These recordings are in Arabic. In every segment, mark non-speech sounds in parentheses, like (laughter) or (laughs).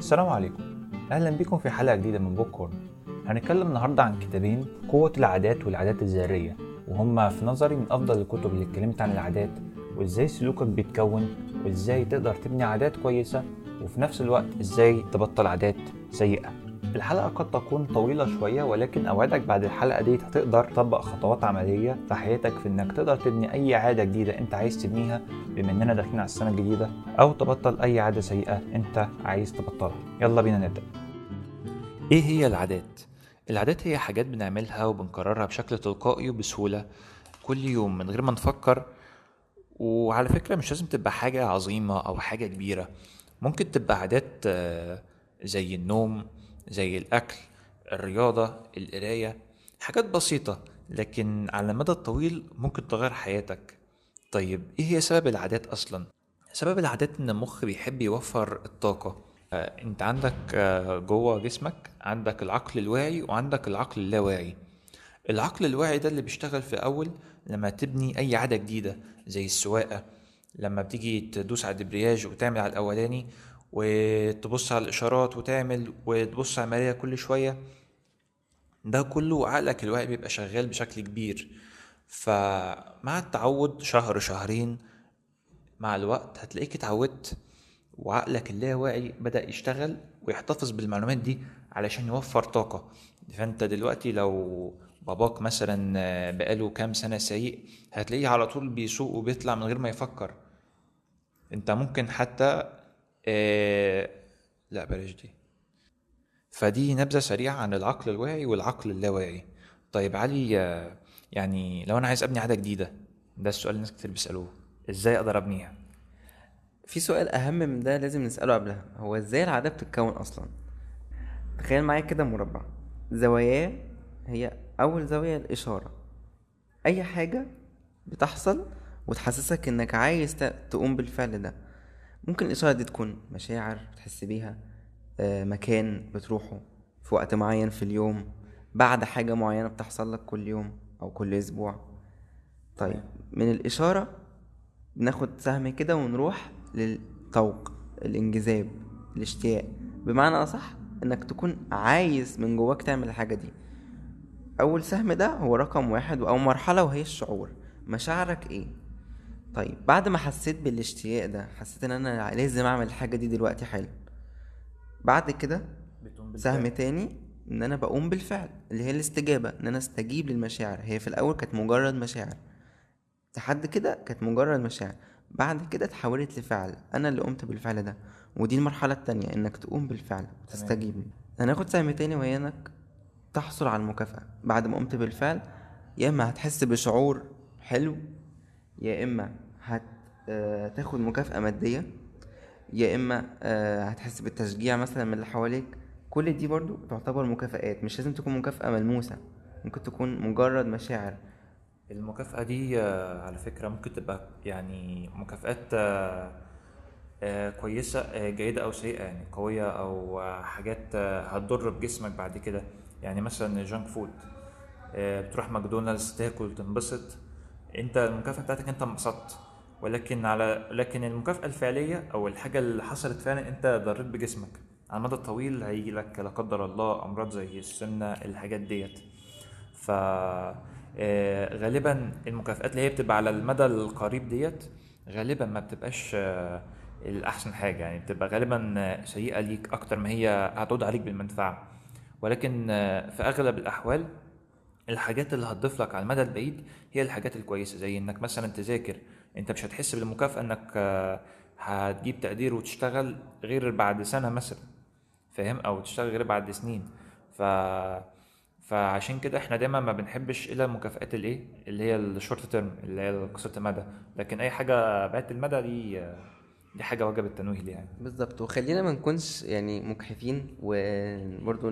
السلام عليكم. أهلا بكم في حلقة جديدة من بوك كورن هنتكلم النهارده عن كتابين قوة العادات والعادات الذرية وهما في نظري من أفضل الكتب اللي اتكلمت عن العادات وإزاي سلوكك بيتكون وإزاي تقدر تبني عادات كويسة وفي نفس الوقت إزاي تبطل عادات سيئة. الحلقة قد تكون طويلة شوية ولكن أوعدك بعد الحلقة دي هتقدر تطبق خطوات عملية في حياتك في إنك تقدر تبني أي عادة جديدة أنت عايز تبنيها بما إننا داخلين على السنة الجديدة أو تبطل أي عادة سيئة أنت عايز تبطلها. يلا بينا نبدأ. إيه هي العادات؟ العادات هي حاجات بنعملها وبنكررها بشكل تلقائي وبسهولة كل يوم من غير ما نفكر. وعلى فكرة مش لازم تبقى حاجة عظيمة أو حاجة كبيرة. ممكن تبقى عادات آه، زي النوم زي الأكل الرياضة القراية حاجات بسيطة لكن على المدى الطويل ممكن تغير حياتك. طيب إيه هي سبب العادات أصلا؟ سبب العادات إن المخ بيحب يوفر الطاقة. آه، أنت عندك آه، جوه جسمك عندك العقل الواعي وعندك العقل اللاواعي. العقل الواعي ده اللي بيشتغل في أول لما تبني أي عادة جديدة زي السواقة. لما بتيجي تدوس على الدبرياج وتعمل على الأولاني وتبص على الإشارات وتعمل وتبص على المراية كل شوية ده كله عقلك الواعي بيبقى شغال بشكل كبير. فمع التعود شهر شهرين مع الوقت هتلاقيك اتعودت وعقلك اللاواعي بدأ يشتغل ويحتفظ بالمعلومات دي علشان يوفر طاقة. فأنت دلوقتي لو باباك مثلا بقاله كام سنة سايق هتلاقيه على طول بيسوق وبيطلع من غير ما يفكر. أنت ممكن حتى آه لا بلاش دي. فدي نبذة سريعة عن العقل الواعي والعقل اللاواعي. طيب علي يعني لو أنا عايز أبني عادة جديدة ده السؤال اللي ناس كتير بيسألوه إزاي أقدر أبنيها؟ في سؤال أهم من ده لازم نسأله قبلها. هو إزاي العادة بتتكون أصلا؟ تخيل معايا كده مربع. زواياه هي أول زاوية الاشارة أي حاجة بتحصل وتحسسك إنك عايز تقوم بالفعل ده. ممكن الاشارة دي تكون مشاعر بتحس بيها آه، مكان بتروحه في وقت معين في اليوم بعد حاجة معينة بتحصل لك كل يوم أو كل أسبوع. طيب من الإشارة بناخد سهم كده ونروح للطوق الانجذاب الاشتياق. بمعنى أصح إنك تكون عايز من جواك تعمل الحاجة دي. أول سهم ده هو رقم واحد أو مرحلة وهي الشعور. مشاعرك إيه؟ طيب بعد ما حسيت بالاشتياق ده حسيت إن أنا لازم أعمل الحاجة دي دلوقتي حالا. بعد كده سهم تاني إن أنا بقوم بالفعل اللي هي الاستجابة إن أنا أستجيب للمشاعر. هي في الأول كانت مجرد مشاعر. لحد كده كانت مجرد مشاعر. بعد كده اتحولت لفعل. أنا اللي قمت بالفعل ده. ودي المرحلة التانية إنك تقوم بالفعل وتستجيب. هناخد سهم تاني وهي إنك تحصل على المكافأة. بعد ما قمت بالفعل يا إما هتحس بشعور حلو يا إما هت آه، مكافأة مادية يا إما آه، هتحس بالتشجيع مثلا من اللي حواليك. كل دي برضو تعتبر مكافآت مش لازم تكون مكافأة ملموسة ممكن تكون مجرد مشاعر. المكافأة دي آه، على فكرة ممكن تبقى يعني مكافآت كويسة جيدة أو سيئة يعني قوية أو حاجات هتضر بجسمك بعد كده. يعني مثلا ال junk food بتروح ماكدونالدز تاكل تنبسط. انت المكافأة بتاعتك انت انبسطت. ولكن على لكن المكافأة الفعلية أو الحاجة اللي حصلت فعلا انت ضريت بجسمك. على المدى الطويل هيجي لك لا قدر الله أمراض زي السمنة الحاجات ديت. ف آه، غالبا المكافآت اللي هي بتبقى على المدى القريب ديت غالبا ما بتبقاش آه، الأحسن حاجة. يعني بتبقى غالبا آه، سيئة ليك أكتر ما هي هتعود عليك بالمنفعة. ولكن في أغلب الأحوال الحاجات اللي هتضيف لك على المدى البعيد هي الحاجات الكويسة زي إنك مثلا تذاكر. أنت مش هتحس بالمكافأة إنك آه، هتجيب تقدير وتشتغل غير بعد سنة مثلا فاهم؟ أو تشتغل غير بعد سنين. ف فعشان كده إحنا دايما ما بنحبش إلا المكافآت الإيه؟ اللي هي الشورت تيرم اللي هي قصيرة المدى. لكن أي حاجة بعيدة المدى دي دي حاجة وجب التنويه ليها. يعني بالظبط. وخلينا ما نكونش يعني مجحفين وبرضه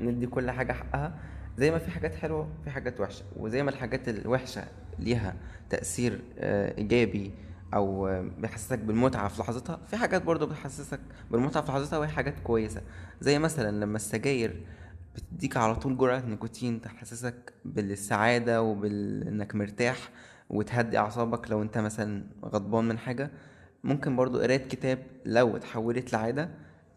ندي كل حاجة حقها. زي ما في حاجات حلوة في حاجات وحشة. وزي ما الحاجات الوحشة ليها تأثير آه، إيجابي أو آه، بيحسسك بالمتعة في لحظتها في حاجات برضه بتحسسك بالمتعة في لحظتها وهي حاجات كويسة. زي مثلا لما السجاير بتديك على طول جرعة نيكوتين تحسسك بالسعادة وبإنك مرتاح وتهدي أعصابك لو أنت مثلا غضبان من حاجة. ممكن برضو قراية كتاب لو اتحولت لعادة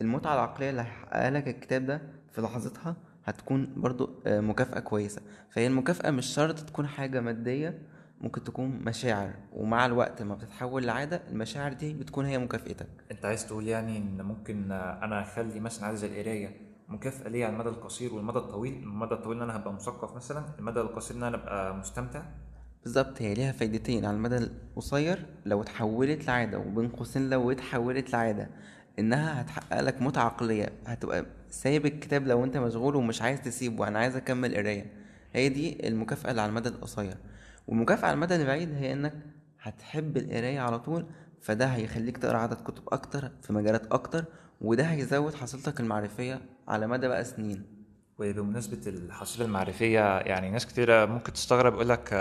المتعة العقلية اللي هيحققها لك الكتاب ده في لحظتها هتكون برضو آه، مكافأة كويسة. فهي المكافأة مش شرط تكون حاجة مادية ممكن تكون مشاعر. ومع الوقت ما بتتحول لعادة المشاعر دي بتكون هي مكافئتك. انت عايز تقول يعني إن ممكن أنا أخلي مثلا عادة زي القراية مكافأة ليا على المدى القصير والمدى الطويل المدى الطويل إن أنا هبقى مثقف مثلا المدى القصير إن أنا أبقى مستمتع؟ بالظبط هي ليها فايدتين على المدى القصير لو اتحولت لعادة وبين قوسين لو اتحولت لعادة. إنها هتحقق لك متعة عقلية. هتبقى سايب الكتاب لو أنت مشغول ومش عايز تسيبه. أنا عايز أكمل قراية. هي دي المكافأة اللي على المدى القصير. والمكافأة على المدى البعيد هي إنك هتحب القراية على طول. فده هيخليك تقرأ عدد كتب أكتر في مجالات أكتر. وده هيزود حصيلتك المعرفية على مدى بقى سنين. وبمناسبة الحصيلة المعرفية يعني ناس كتيرة ممكن تستغرب يقول لك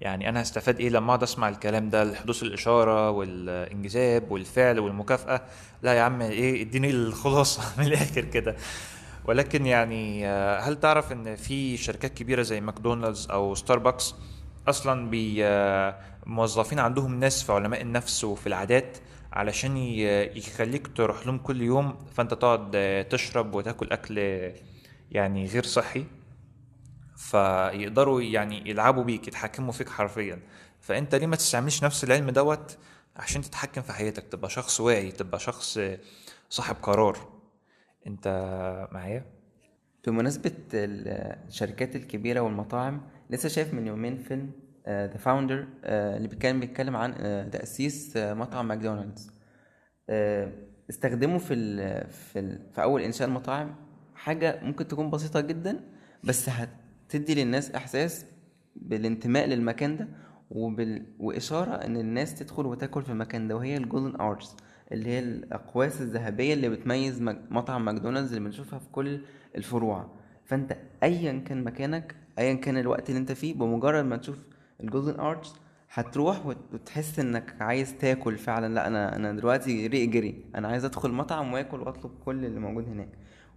يعني أنا هستفاد إيه لما أقعد أسمع الكلام ده؟ الحدوث الإشارة والإنجذاب والفعل والمكافأة؟ لا يا عم إيه؟ إديني الخلاصة (laughs) من الآخر كده. ولكن يعني آه، هل تعرف إن في شركات كبيرة زي ماكدونالدز أو ستاربكس أصلا بي آه، موظفين عندهم ناس في علماء النفس وفي العادات علشان يخليك تروح لهم كل يوم فأنت تقعد آه، تشرب وتاكل أكل يعني غير صحي؟ فيقدروا يعني يلعبوا بيك يتحكموا فيك حرفيا. فأنت ليه ما تستعملش نفس العلم دوت عشان تتحكم في حياتك؟ تبقى شخص واعي تبقى شخص صاحب قرار. أنت معايا؟ بمناسبة ال- الشركات الكبيرة والمطاعم لسه شايف من يومين فيلم The Founder اللي كان بيتكلم عن آه، تأسيس آه، مطعم ماكدونالدز. آه، استخدموا في في في أول إنشاء المطاعم حاجة ممكن تكون بسيطة جدا بس هتدي للناس إحساس بالانتماء للمكان ده وبال... وإشارة إن الناس تدخل وتاكل في المكان ده وهي ال Golden Arches اللي هي الأقواس الذهبية اللي بتميز. مطعم ماكدونالدز اللي بنشوفها في كل الفروع. فأنت أيا كان مكانك أيا كان الوقت اللي أنت فيه بمجرد ما تشوف ال Golden Arches هتروح وت- وتحس إنك عايز تاكل فعلا. لا أنا أنا دلوقتي ريق جري. أنا عايز أدخل مطعم وآكل وأطلب كل اللي موجود هناك.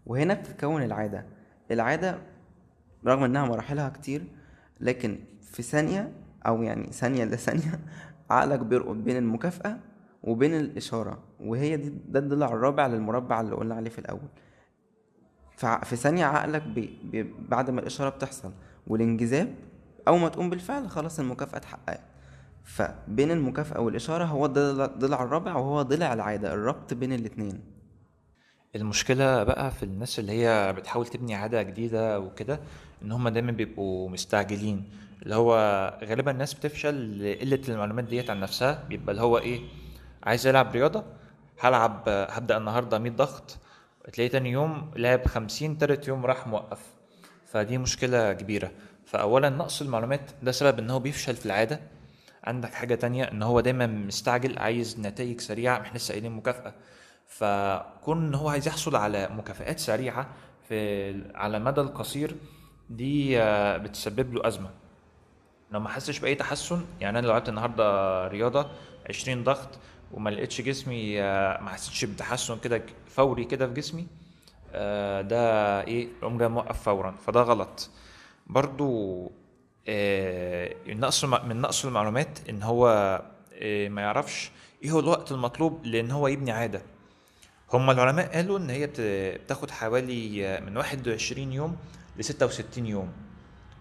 وهنا بتتكون العادة. العادة رغم إنها مراحلها كتير لكن في ثانية أو يعني ثانية الا ثانية عقلك بيربط بين المكافأة وبين الإشارة وهي دي ده الضلع الرابع للمربع اللي قلنا عليه في الأول. في ثانية عقلك بي بي بعد ما الإشارة بتحصل والانجذاب أول ما تقوم بالفعل خلاص المكافأة اتحققت. فبين المكافأة والإشارة هو الضلع الرابع وهو ضلع العادة الربط بين الاتنين. المشكلة بقى في الناس اللي هي بتحاول تبني عادة جديدة وكده إن هم دايما بيبقوا مستعجلين. اللي هو غالبا الناس بتفشل لقلة المعلومات ديت عن نفسها. بيبقى اللي هو إيه عايز ألعب رياضة هلعب هبدأ النهاردة 100 ضغط تلاقيه تاني يوم لعب 50 تالت يوم راح موقف. فدي مشكلة كبيرة. فأولا نقص المعلومات ده سبب إن هو بيفشل في العادة. عندك حاجة تانية إن هو دايما مستعجل عايز نتائج سريعة إحنا لسه قايلين مكافأة. فكون إن هو عايز يحصل على مكافآت سريعة في على المدى القصير دي آه، بتسبب له أزمة. لو ما حسش بأي تحسن يعني أنا لو لعبت النهاردة رياضة 20 ضغط وما لقيتش جسمي آه، ما حسيتش بتحسن كده فوري كده في جسمي آه، ده إيه أقوم جاي موقف فورا. فده غلط. برضو نقص من نقص المعلومات إن هو ما يعرفش إيه هو الوقت المطلوب لإن هو يبني عادة. هم العلماء قالوا إن هي بت- بتاخد حوالي من 21 يوم ل 66 يوم.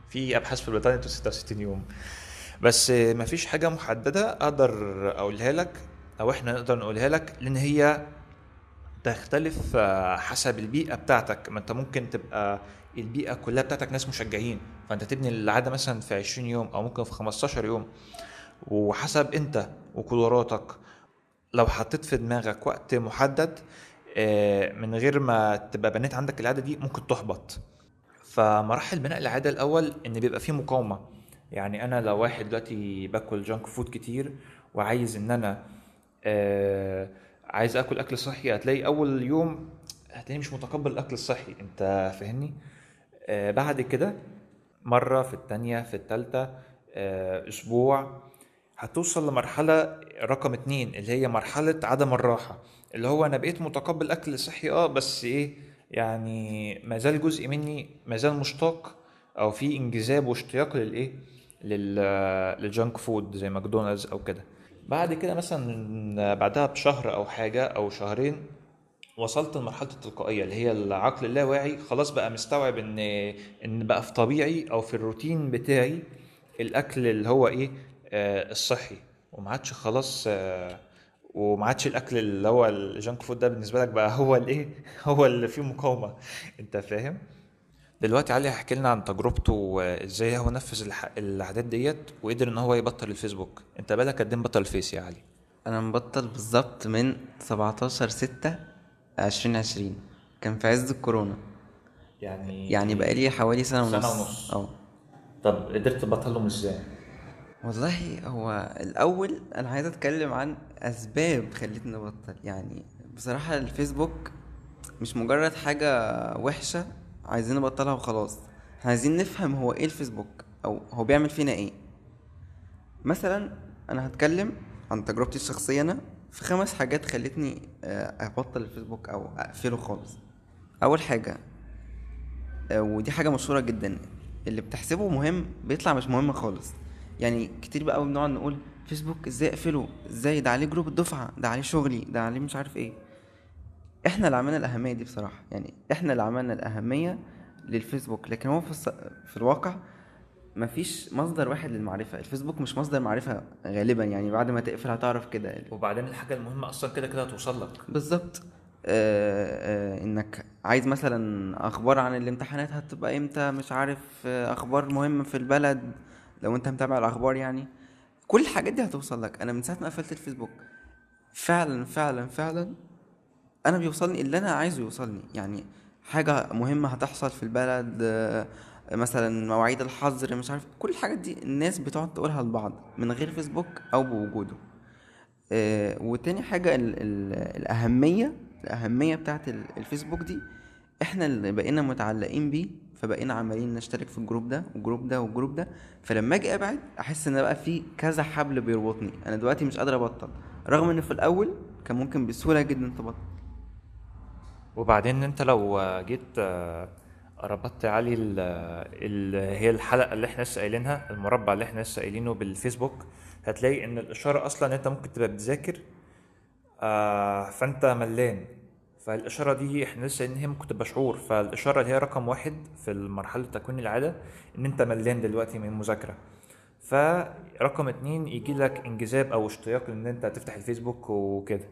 في أبحاث في بريطانيا بتقول 66 يوم. بس مفيش حاجة محددة أقدر أقولها لك أو إحنا نقدر نقولها لك لأن هي تختلف آه، حسب البيئة بتاعتك. ما أنت ممكن تبقى البيئة كلها بتاعتك ناس مشجعين. فأنت تبني العادة مثلا في 20 يوم أو ممكن في 15 يوم. وحسب أنت وقدراتك لو حطيت في دماغك وقت محدد آه، من غير ما تبقى بنيت عندك العادة دي ممكن تحبط. فمراحل بناء العادة الأول إن بيبقى فيه مقاومة. يعني أنا لو واحد دلوقتي باكل جانك فود كتير وعايز إن أنا آه عايز آكل أكل صحي هتلاقي أول يوم هتلاقي مش متقبل الأكل الصحي. أنت فاهمني؟ آه بعد كده مرة في التانية في التالتة أسبوع هتوصل لمرحلة رقم اتنين اللي هي مرحلة عدم الراحة اللي هو أنا بقيت متقبل أكل صحي أه بس إيه يعني ما زال جزء مني ما زال مشتاق أو في انجذاب واشتياق للإيه لل لل junk food زي ماكدونالدز أو كده. بعد كده مثلا بعدها بشهر أو حاجة أو شهرين وصلت لمرحلة التلقائية اللي هي العقل اللاواعي خلاص بقى مستوعب إن إن بقى في طبيعي أو في الروتين بتاعي الأكل اللي هو إيه الصحي. وما عادش خلاص آه وما عادش الأكل اللي هو ال junk food ده بالنسبة لك بقى هو الإيه؟ (laughs) هو اللي فيه مقاومة. أنت فاهم؟ دلوقتي علي هيحكي لنا عن تجربته آه، إزاي هو نفذ العادات ديت وقدر إن هو يبطل الفيسبوك. أنت بالك قد إيه مبطل الفيس يا علي؟ أنا مبطل بالظبط من 17 6 2020 كان في عز الكورونا. يعني يعني بقالي حوالي سنة ونص. سنة ونص. أه. طب قدرت تبطلهم إزاي؟ والله هو الأول أنا عايز أتكلم عن أسباب خلتني أبطل. يعني بصراحة الفيسبوك مش مجرد حاجة وحشة عايزين نبطلها وخلاص. عايزين نفهم هو إيه الفيسبوك أو هو بيعمل فينا إيه. مثلا أنا هتكلم عن تجربتي الشخصية. أنا في خمس حاجات خلتني آه، أبطل الفيسبوك أو أقفله خالص. أول حاجة آه، ودي حاجة مشهورة جدا اللي بتحسبه مهم بيطلع مش مهم خالص. يعني كتير بقى بنقعد نقول فيسبوك إزاي أقفله؟ إزاي؟ ده عليه جروب الدفعة ده عليه شغلي ده عليه مش عارف إيه. إحنا اللي عملنا الأهمية دي بصراحة يعني إحنا اللي عملنا الأهمية للفيسبوك لكن هو في, الص... في الواقع مفيش مصدر واحد للمعرفة. الفيسبوك مش مصدر معرفة غالبا يعني بعد ما تقفل هتعرف كده. وبعدين الحاجة المهمة أصلا كده كده هتوصل لك. بالظبط. آه آه إنك عايز مثلا أخبار عن الامتحانات هتبقى إمتى؟ مش عارف آه أخبار مهمة في البلد. لو انت متابع الاخبار يعني كل الحاجات دي هتوصل لك. أنا من ساعة ما قفلت الفيسبوك فعلا فعلا فعلا أنا بيوصلني اللي أنا عايزه يوصلني. يعني حاجة مهمة هتحصل في البلد آه، مثلا مواعيد الحظر مش عارف كل الحاجات دي الناس بتقعد تقولها لبعض من غير فيسبوك أو بوجوده. آه، وتاني حاجة ال ال الأهمية الأهمية بتاعت ال- الفيسبوك دي إحنا اللي بقينا متعلقين بيه فبقينا عمالين نشترك في الجروب ده والجروب ده والجروب ده. فلما أجي ابعد احس ان بقى في كذا حبل بيربطني. أنا دلوقتي مش قادر ابطل. رغم ان في الأول كان ممكن بسهولة جدا تبطل. وبعدين انت لو جيت آه، ربطت علي ال هي الحلقة اللي إحنا لسه قايلينها المربع اللي إحنا لسه قايلينه بالفيسبوك هتلاقي ان الإشارة أصلا أنت ممكن تبقى بتذاكر آه فأنت ملان. فالإشارة دي إحنا لسه إن هي ممكن تبقى شعور فالإشارة اللي هي رقم واحد في مرحله تكوين العادة إن أنت ملان دلوقتي من المذاكره فرقم اتنين يجي لك انجذاب أو اشتياق إن أنت تفتح الفيسبوك وكده.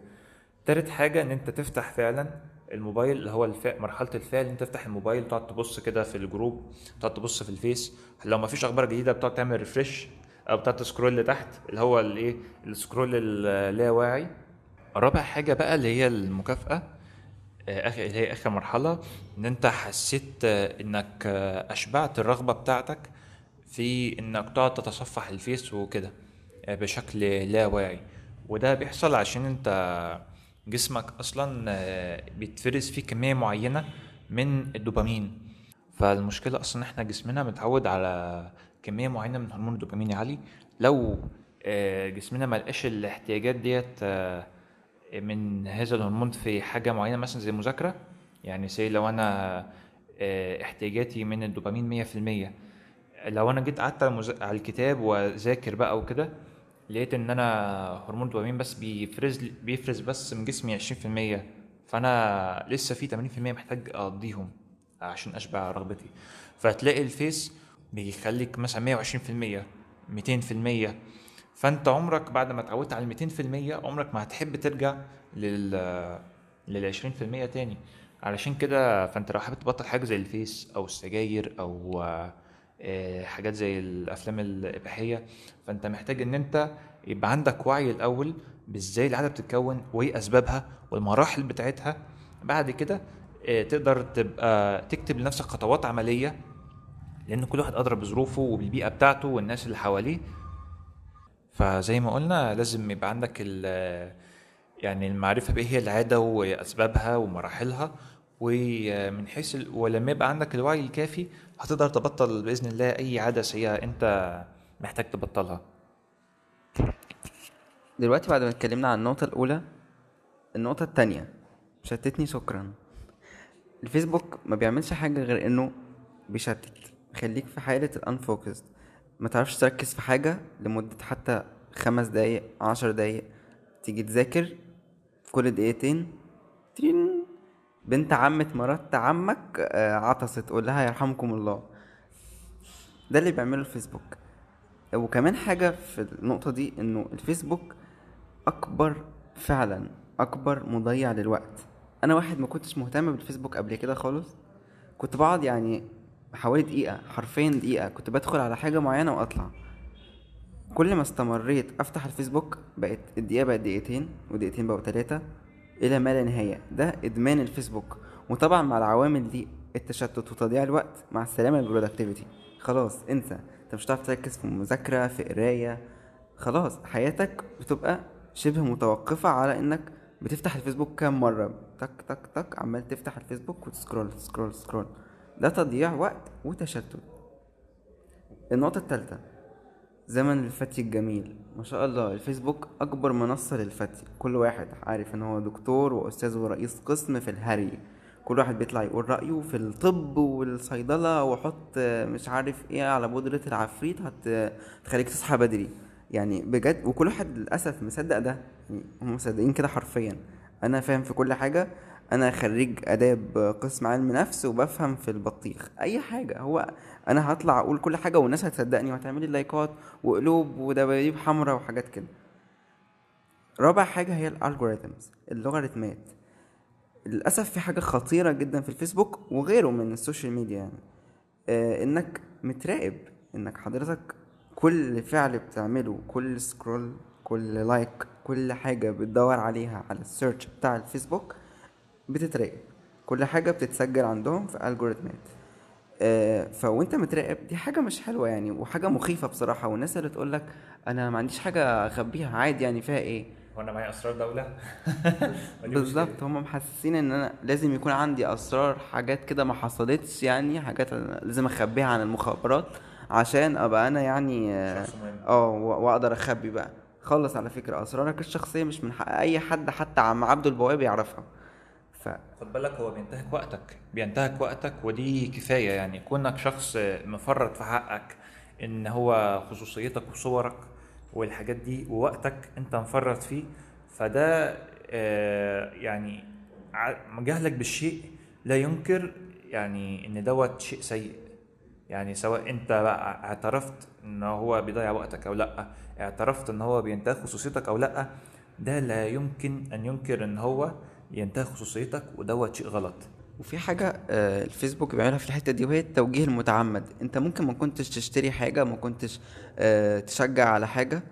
تالت حاجة إن أنت تفتح فعلا الموبايل اللي هو الف... مرحلة الفعل أنت تفتح الموبايل تقعد تبص كده في الجروب تقعد تبص في الفيس. لو ما فيش أخبار جديدة بتقعد تعمل refresh أو بتقعد ت scroll لتحت اللي هو الإيه؟ ال scroll اللاواعي. رابع حاجة بقى اللي هي المكافأة اخر اللي هي آخر مرحلة إن أنت حسيت آه، إنك آه، أشبعت الرغبة بتاعتك في إنك تقعد تتصفح الفيس وكده آه، بشكل لا واعي. وده بيحصل عشان أنت جسمك أصلا آه، بيتفرز فيه كمية معينة من الدوبامين. فالمشكلة أصلا إحنا جسمنا متعود على كمية معينة من هرمون الدوبامين عالي لو آه، جسمنا ملقاش الاحتياجات ديت آه، من هذا الهرمون في حاجة معينة مثلا زي المذاكره يعني سي لو أنا آه، احتياجاتي من الدوبامين 100% لو أنا جيت قعدت على الكتاب وأذاكر بقى وكده لقيت إن أنا هرمون الدوبامين بس بيفرز بيفرز بس من جسمي 20% فأنا لسه في 80% محتاج أقضيهم عشان أشبع رغبتي. فتلاقي الفيس بيخليك مثلا 120% 200% فانت عمرك بعد ما اتعودت على ال 200% عمرك ما هتحب ترجع لل لل 20% تاني. علشان كده فانت لو حابب تبطل حاجة زي الفيس أو السجاير أو آه، حاجات زي الأفلام الإباحية فانت محتاج إن انت يبقى عندك وعي الأول بإزاي العاده بتتكون وإيه أسبابها والمراحل بتاعتها. بعد كده آه، تقدر تبقى تكتب لنفسك خطوات عملية لأن كل واحد أدرى بظروفه وبالبيئة بتاعته والناس اللي حواليه. فزي ما قلنا لازم يبقى عندك يعني المعرفة بإيه هي العادة وأسبابها ومراحلها ومن حيث. ولما يبقى عندك الوعي الكافي هتقدر تبطل بإذن الله أي عادة سيئة أنت محتاج تبطلها. دلوقتي بعد ما اتكلمنا عن النقطة الأولى النقطة التانية. شتتني شكرا. الفيسبوك ما بيعملش حاجة غير إنه بيشتت يخليك في حالة الانفوكسد ما تعرفش تركز في حاجة لمدة حتى خمس دقايق عشر دقايق تيجي تذاكر كل دقيقتين ترين بنت عمة مرات عمك آه، عطست تقول لها يرحمكم الله. ده اللي بيعمله الفيسبوك. وكمان حاجة في النقطة دي إنه الفيسبوك أكبر فعلا أكبر مضيع للوقت. أنا واحد ما كنتش مهتم بالفيسبوك قبل كده خالص. كنت بقعد يعني حوالي دقيقة حرفيا دقيقة. كنت بدخل على حاجة معينة وأطلع. كل ما استمريت أفتح الفيسبوك بقت الدقيقة بقت دقيقتين ودقيقتين بقوا تلاتة إلى ما لا نهاية. ده إدمان الفيسبوك. وطبعا مع العوامل دي التشتت وتضييع الوقت مع السلامة ال productivity. خلاص انسى. انت مش هتعرف تركز في مذاكرة في قراية. خلاص حياتك بتبقى شبه متوقفة على إنك بتفتح الفيسبوك كام مرة. تك تك تك عمال تفتح الفيسبوك وت scroll scroll scroll ده تضييع وقت وتشتت. النقطة التالتة زمن الفتي الجميل. ما شاء الله الفيسبوك أكبر منصة للفتي. كل واحد عارف إن هو دكتور وأستاذ ورئيس قسم في الهري. كل واحد بيطلع يقول رأيه في الطب والصيدلة وحط مش عارف إيه على بودرة العفريت هت- هتخليك تصحى بدري. يعني بجد وكل واحد للأسف مصدق ده. يعني هم مصدقين كده حرفيا. أنا فاهم في كل حاجة. أنا خريج آداب قسم علم نفس وبفهم في البطيخ. أي حاجة. هو أنا هطلع أقول كل حاجة والناس هتصدقني وهتعملي لايكات وقلوب ودباديب حمراء وحاجات كده. رابع حاجة هي ال algorithms اللوغاريتمات للأسف في حاجة خطيرة جدا في الفيسبوك وغيره من السوشيال ميديا يعني. آه إنك متراقب إنك حضرتك كل فعل بتعمله كل scroll كل like كل حاجة بتدور عليها على ال search بتاع الفيسبوك بتتراقب. كل حاجة بتتسجل عندهم في ال algorithm ات آه فوانت متراقب دي حاجة مش حلوة يعني وحاجة مخيفة بصراحة. والناس اللي تقولك أنا ما عنديش حاجة أخبيها عادي يعني فيها إيه؟ هو أنا معايا أسرار دولة. (laughs) بالظبط. هم محسسين إن أنا لازم يكون عندي أسرار حاجات كده ما حصلتش يعني حاجات لازم أخبيها عن المخابرات عشان أبقى أنا يعني آه،. آه و- وأقدر أخبي بقى. خلص على فكرة أسرارك الشخصية مش من حق أي حد حتى عم عبده البواب يعرفها. خد بالك هو بينتهك وقتك. بينتهك وقتك ودي كفاية يعني. كونك شخص مفرط في حقك إن هو خصوصيتك وصورك والحاجات دي ووقتك أنت مفرط فيه فده آه، يعني جهلك بالشيء لا ينكر يعني إن دوت شيء سيء. يعني سواء أنت بقى اعترفت إن هو بيضيع وقتك أو لأ اعترفت إن هو بينتهك خصوصيتك أو لأ ده لا يمكن أن ينكر إن هو ينتهك خصوصيتك ودوت شيء غلط. وفي حاجة آه، الفيسبوك بيعملها في الحتة دي وهي التوجيه المتعمد. انت ممكن ما كنتش تشتري حاجة ما كنتش آه، تشجع على حاجة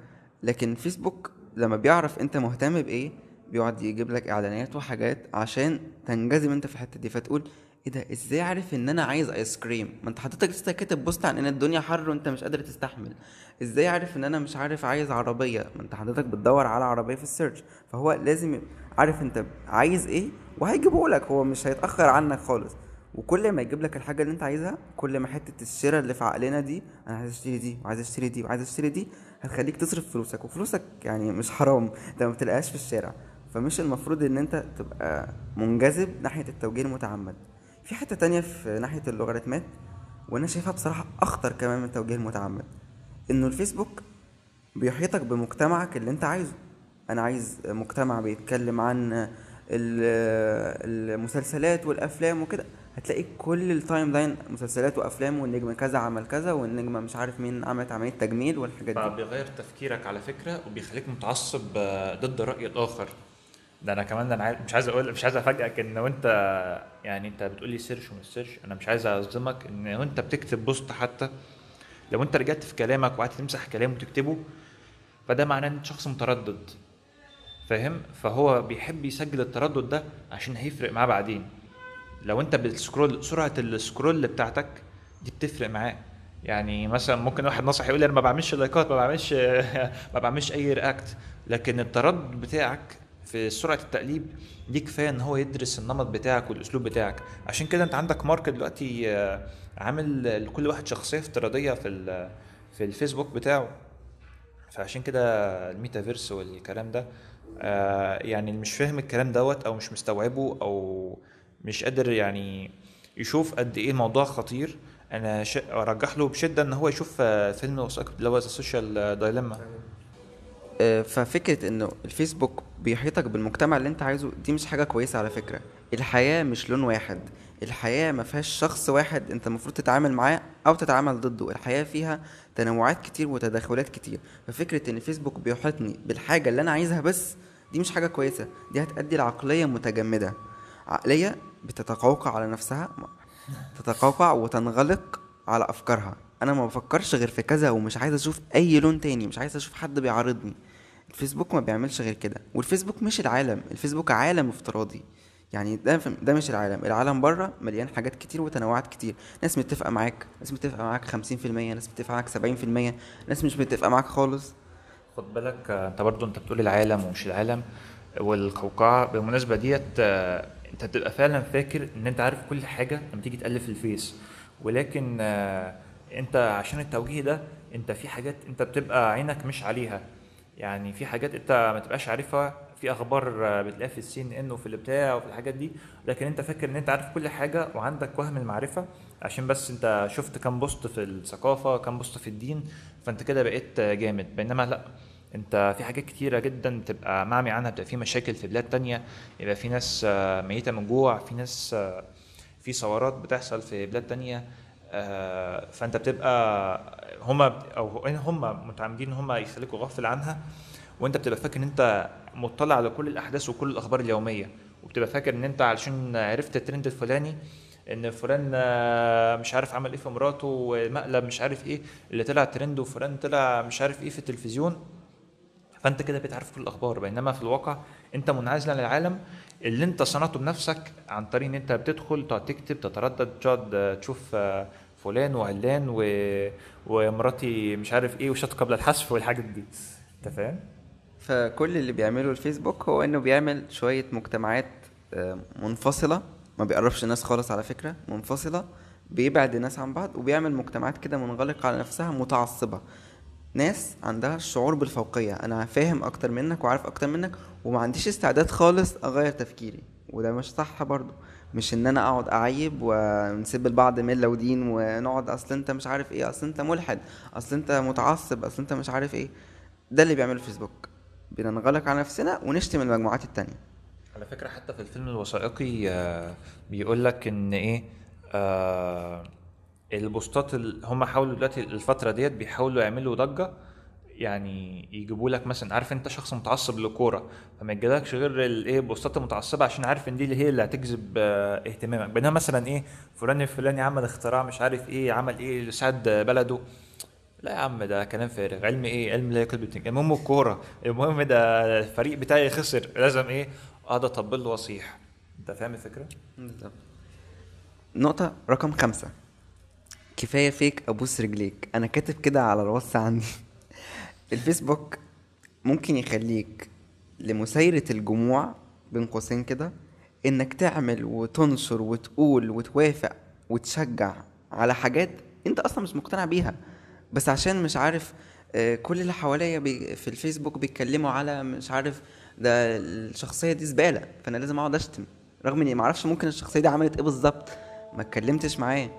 لكن الفيسبوك لما بيعرف انت مهتم بإيه بيقعد يجيب لك إعلانات وحاجات عشان تنجذب انت في الحتة دي. فتقول إيه ده؟ إزاي عارف إن أنا عايز ice cream ما أنت حضرتك لسه كاتب post عن إن الدنيا حر وأنت مش قادر تستحمل. إزاي عارف إن أنا مش عارف عايز عربية؟ ما أنت حضرتك بتدور على عربية في ال search فهو لازم عارف أنت عايز إيه؟ وهيجيبه لك. هو مش هيتأخر عنك خالص. وكل ما يجيب لك الحاجة اللي أنت عايزها كل ما حتة الشراء اللي في عقلنا دي أنا عايز أشتري دي وعايز أشتري دي وعايز أشتري دي هتخليك تصرف فلوسك. وفلوسك يعني مش حرام. أنت ما بتلاقيهاش في الشارع. فمش المفروض إن أنت تبقى منجذب ناحية التوجيه المتعمد. في حتة تانية في ناحية اللوغاريتمات وأنا شايفها بصراحة أخطر كمان من التوجيه المتعمد إنه الفيسبوك بيحيطك بمجتمعك اللي أنت عايزه. أنا عايز مجتمع بيتكلم عن ال- المسلسلات والأفلام وكده. هتلاقي كل ال timeline مسلسلات وأفلام والنجم كذا عمل كذا والنجمه مش عارف مين عملت عملية تجميل والحاجات دي. بيغير تفكيرك على فكرة وبيخليك متعصب ضد الراي الآخر. ده أنا كمان أنا عايز مش عايز أقول مش عايز افاجئك ان وانت يعني انت بتقول لي search ومش search أنا مش عايز اصدمك ان وانت بتكتب post حتى لو انت رجعت في كلامك وقعدت تمسح كلام وتكتبه فده معناه ان انت شخص متردد فاهم؟ فهو بيحب يسجل التردد ده عشان هيفرق معاه بعدين. لو انت بت scroll سرعة ال scroll بتاعتك دي بتفرق معاه. يعني مثلا ممكن واحد نصح يقول لي أنا ما بعملش like ات ما بعملش (laughs) ما بعملش أي react لكن التردد بتاعك في سرعة التقليب دي كفاية إن هو يدرس النمط بتاعك والأسلوب بتاعك. عشان كده أنت عندك market دلوقتي آه، عامل لكل واحد شخصية افتراضية في في الفيسبوك بتاعه. فعشان كده الميتافيرس والكلام ده آه يعني اللي مش فاهم الكلام دوت أو مش مستوعبه أو مش قادر يعني يشوف قد إيه الموضوع خطير. أنا. أرجح له بشدة إن هو يشوف آه، فيلم وثائقي اللي هو The Social Dilemma آه، ففكرة إنه الفيسبوك بيحيطك بالمجتمع اللي أنت عايزه دي مش حاجة كويسة على فكرة. الحياة مش لون واحد. الحياة ما فيهاش شخص واحد أنت المفروض تتعامل معاه أو تتعامل ضده. الحياة فيها تنوعات كتير وتداخلات كتير. ففكرة إن الفيسبوك بيحيطني بالحاجة اللي أنا عايزها بس دي مش حاجة كويسة. دي هتأدي لعقلية متجمدة. عقلية بتتقوقع على نفسها تتقوقع وتنغلق على أفكارها. أنا ما بفكرش غير في كذا ومش عايز أشوف أي لون تاني مش عايز أشوف حد بيعارضني. الفيسبوك ما بيعملش غير كده. والفيسبوك مش العالم الفيسبوك عالم افتراضي. يعني ده ده مش العالم. العالم بره مليان حاجات كتير وتنوعات كتير. ناس متفقة معاك ناس متفقة معاك 50% ناس متفقة معاك 70% ناس مش متفقة معاك خالص. خد بالك انت برضو انت بتقول العالم ومش العالم. والقوقعة بالمناسبة ديت انت بتبقى فعلا فاكر إن أنت عارف كل حاجة لما تيجي تقلب في الفيس. ولكن انت عشان التوجيه ده انت في حاجات انت بتبقى عينك مش عليها. يعني في حاجات انت ما تبقاش عارفها في أخبار بتلاقيها في السي إن إن وفي البتاع وفي الحاجات دي لكن انت فاكر ان انت عارف كل حاجة وعندك وهم المعرفة عشان بس انت شفت كام post في الثقافة كام post في الدين فانت كده بقيت جامد. بينما لا انت في حاجات كتيرة جدا بتبقى معمي عنها بتبقى في مشاكل في بلاد تانية يبقى في ناس ميتة من جوع في ناس في ثورات بتحصل في بلاد تانية. فأنت بتبقى هما أو هما متعمدين إن هما يخليكوا غافل عنها وأنت بتبقى فاكر إن أنت مطلع على كل الأحداث وكل الأخبار اليومية وبتبقى فاكر إن أنت علشان عرفت الترند الفلاني إن فلان آه، مش عارف عمل إيه في مراته ومقلب مش عارف إيه اللي طلع ترند وفلان طلع مش عارف إيه في التلفزيون. فأنت كده بتعرف كل الأخبار بينما في الواقع أنت منعزل عن العالم اللي أنت صنعته بنفسك عن طريق إن أنت بتدخل تقعد تكتب تتردد تقعد آه، تشوف آه، فلان وعلان و... ومراتي مش عارف إيه وشات قبل الحذف والحاجات دي. انت فاهم؟ فكل اللي بيعمله الفيسبوك هو انه بيعمل شوية مجتمعات آه، منفصلة. ما بيقربش الناس خالص على فكرة منفصلة. بيبعد الناس عن بعض وبيعمل مجتمعات كده منغلقة على نفسها متعصبة. ناس عندها الشعور بالفوقية. أنا فاهم أكتر منك وعارف أكتر منك وما عنديش استعداد خالص أغير تفكيري. وده مش صح برضو مش إن أنا أقعد أعيب ونسيب لبعض مله ودين ونقعد أصل أنت مش عارف إيه أصل أنت ملحد أصل أنت متعصب أصل أنت مش عارف إيه. ده اللي بيعمله الفيسبوك بننغلق على نفسنا ونشتم المجموعات التانية. على فكرة حتى في الفيلم الوثائقي آه، بيقول لك إن إيه آه، البوستات هم حاولوا دلوقتي الفترة ديت بيحاولوا يعملوا ضجة يعني يجيبوا لك مثلا عارف أنت شخص متعصب للكورة فما يجيلكش غير الايه البوستات المتعصبة عشان عارف إن دي اللي هي اللي هتجذب آه، اهتمامك. بينما مثلا إيه فلان الفلاني عمل اختراع مش عارف إيه عمل إيه لساعد بلده. لا يا عم ده كلام فارغ. علم إيه؟ علم لا ياكل المهم الكورة. المهم ده الفريق بتاعي خسر. لازم إيه؟ أقعد أطبل له واصيح أنت فاهم الفكرة؟ بالظبط. نقطة رقم خمسة. كفاية فيك أبوس رجليك. أنا كاتب كده على الوصف عندي. الفيسبوك ممكن يخليك لمسايرة الجموع بين قوسين كده إنك تعمل وتنشر وتقول وتوافق وتشجع على حاجات أنت أصلا مش مقتنع بيها. بس عشان مش عارف آه، كل اللي حواليا في الفيسبوك بيتكلموا على مش عارف ده الشخصية دي زبالة فأنا لازم أقعد أشتم. رغم إني معرفش ممكن الشخصية دي عملت إيه بالظبط ما اتكلمتش معاه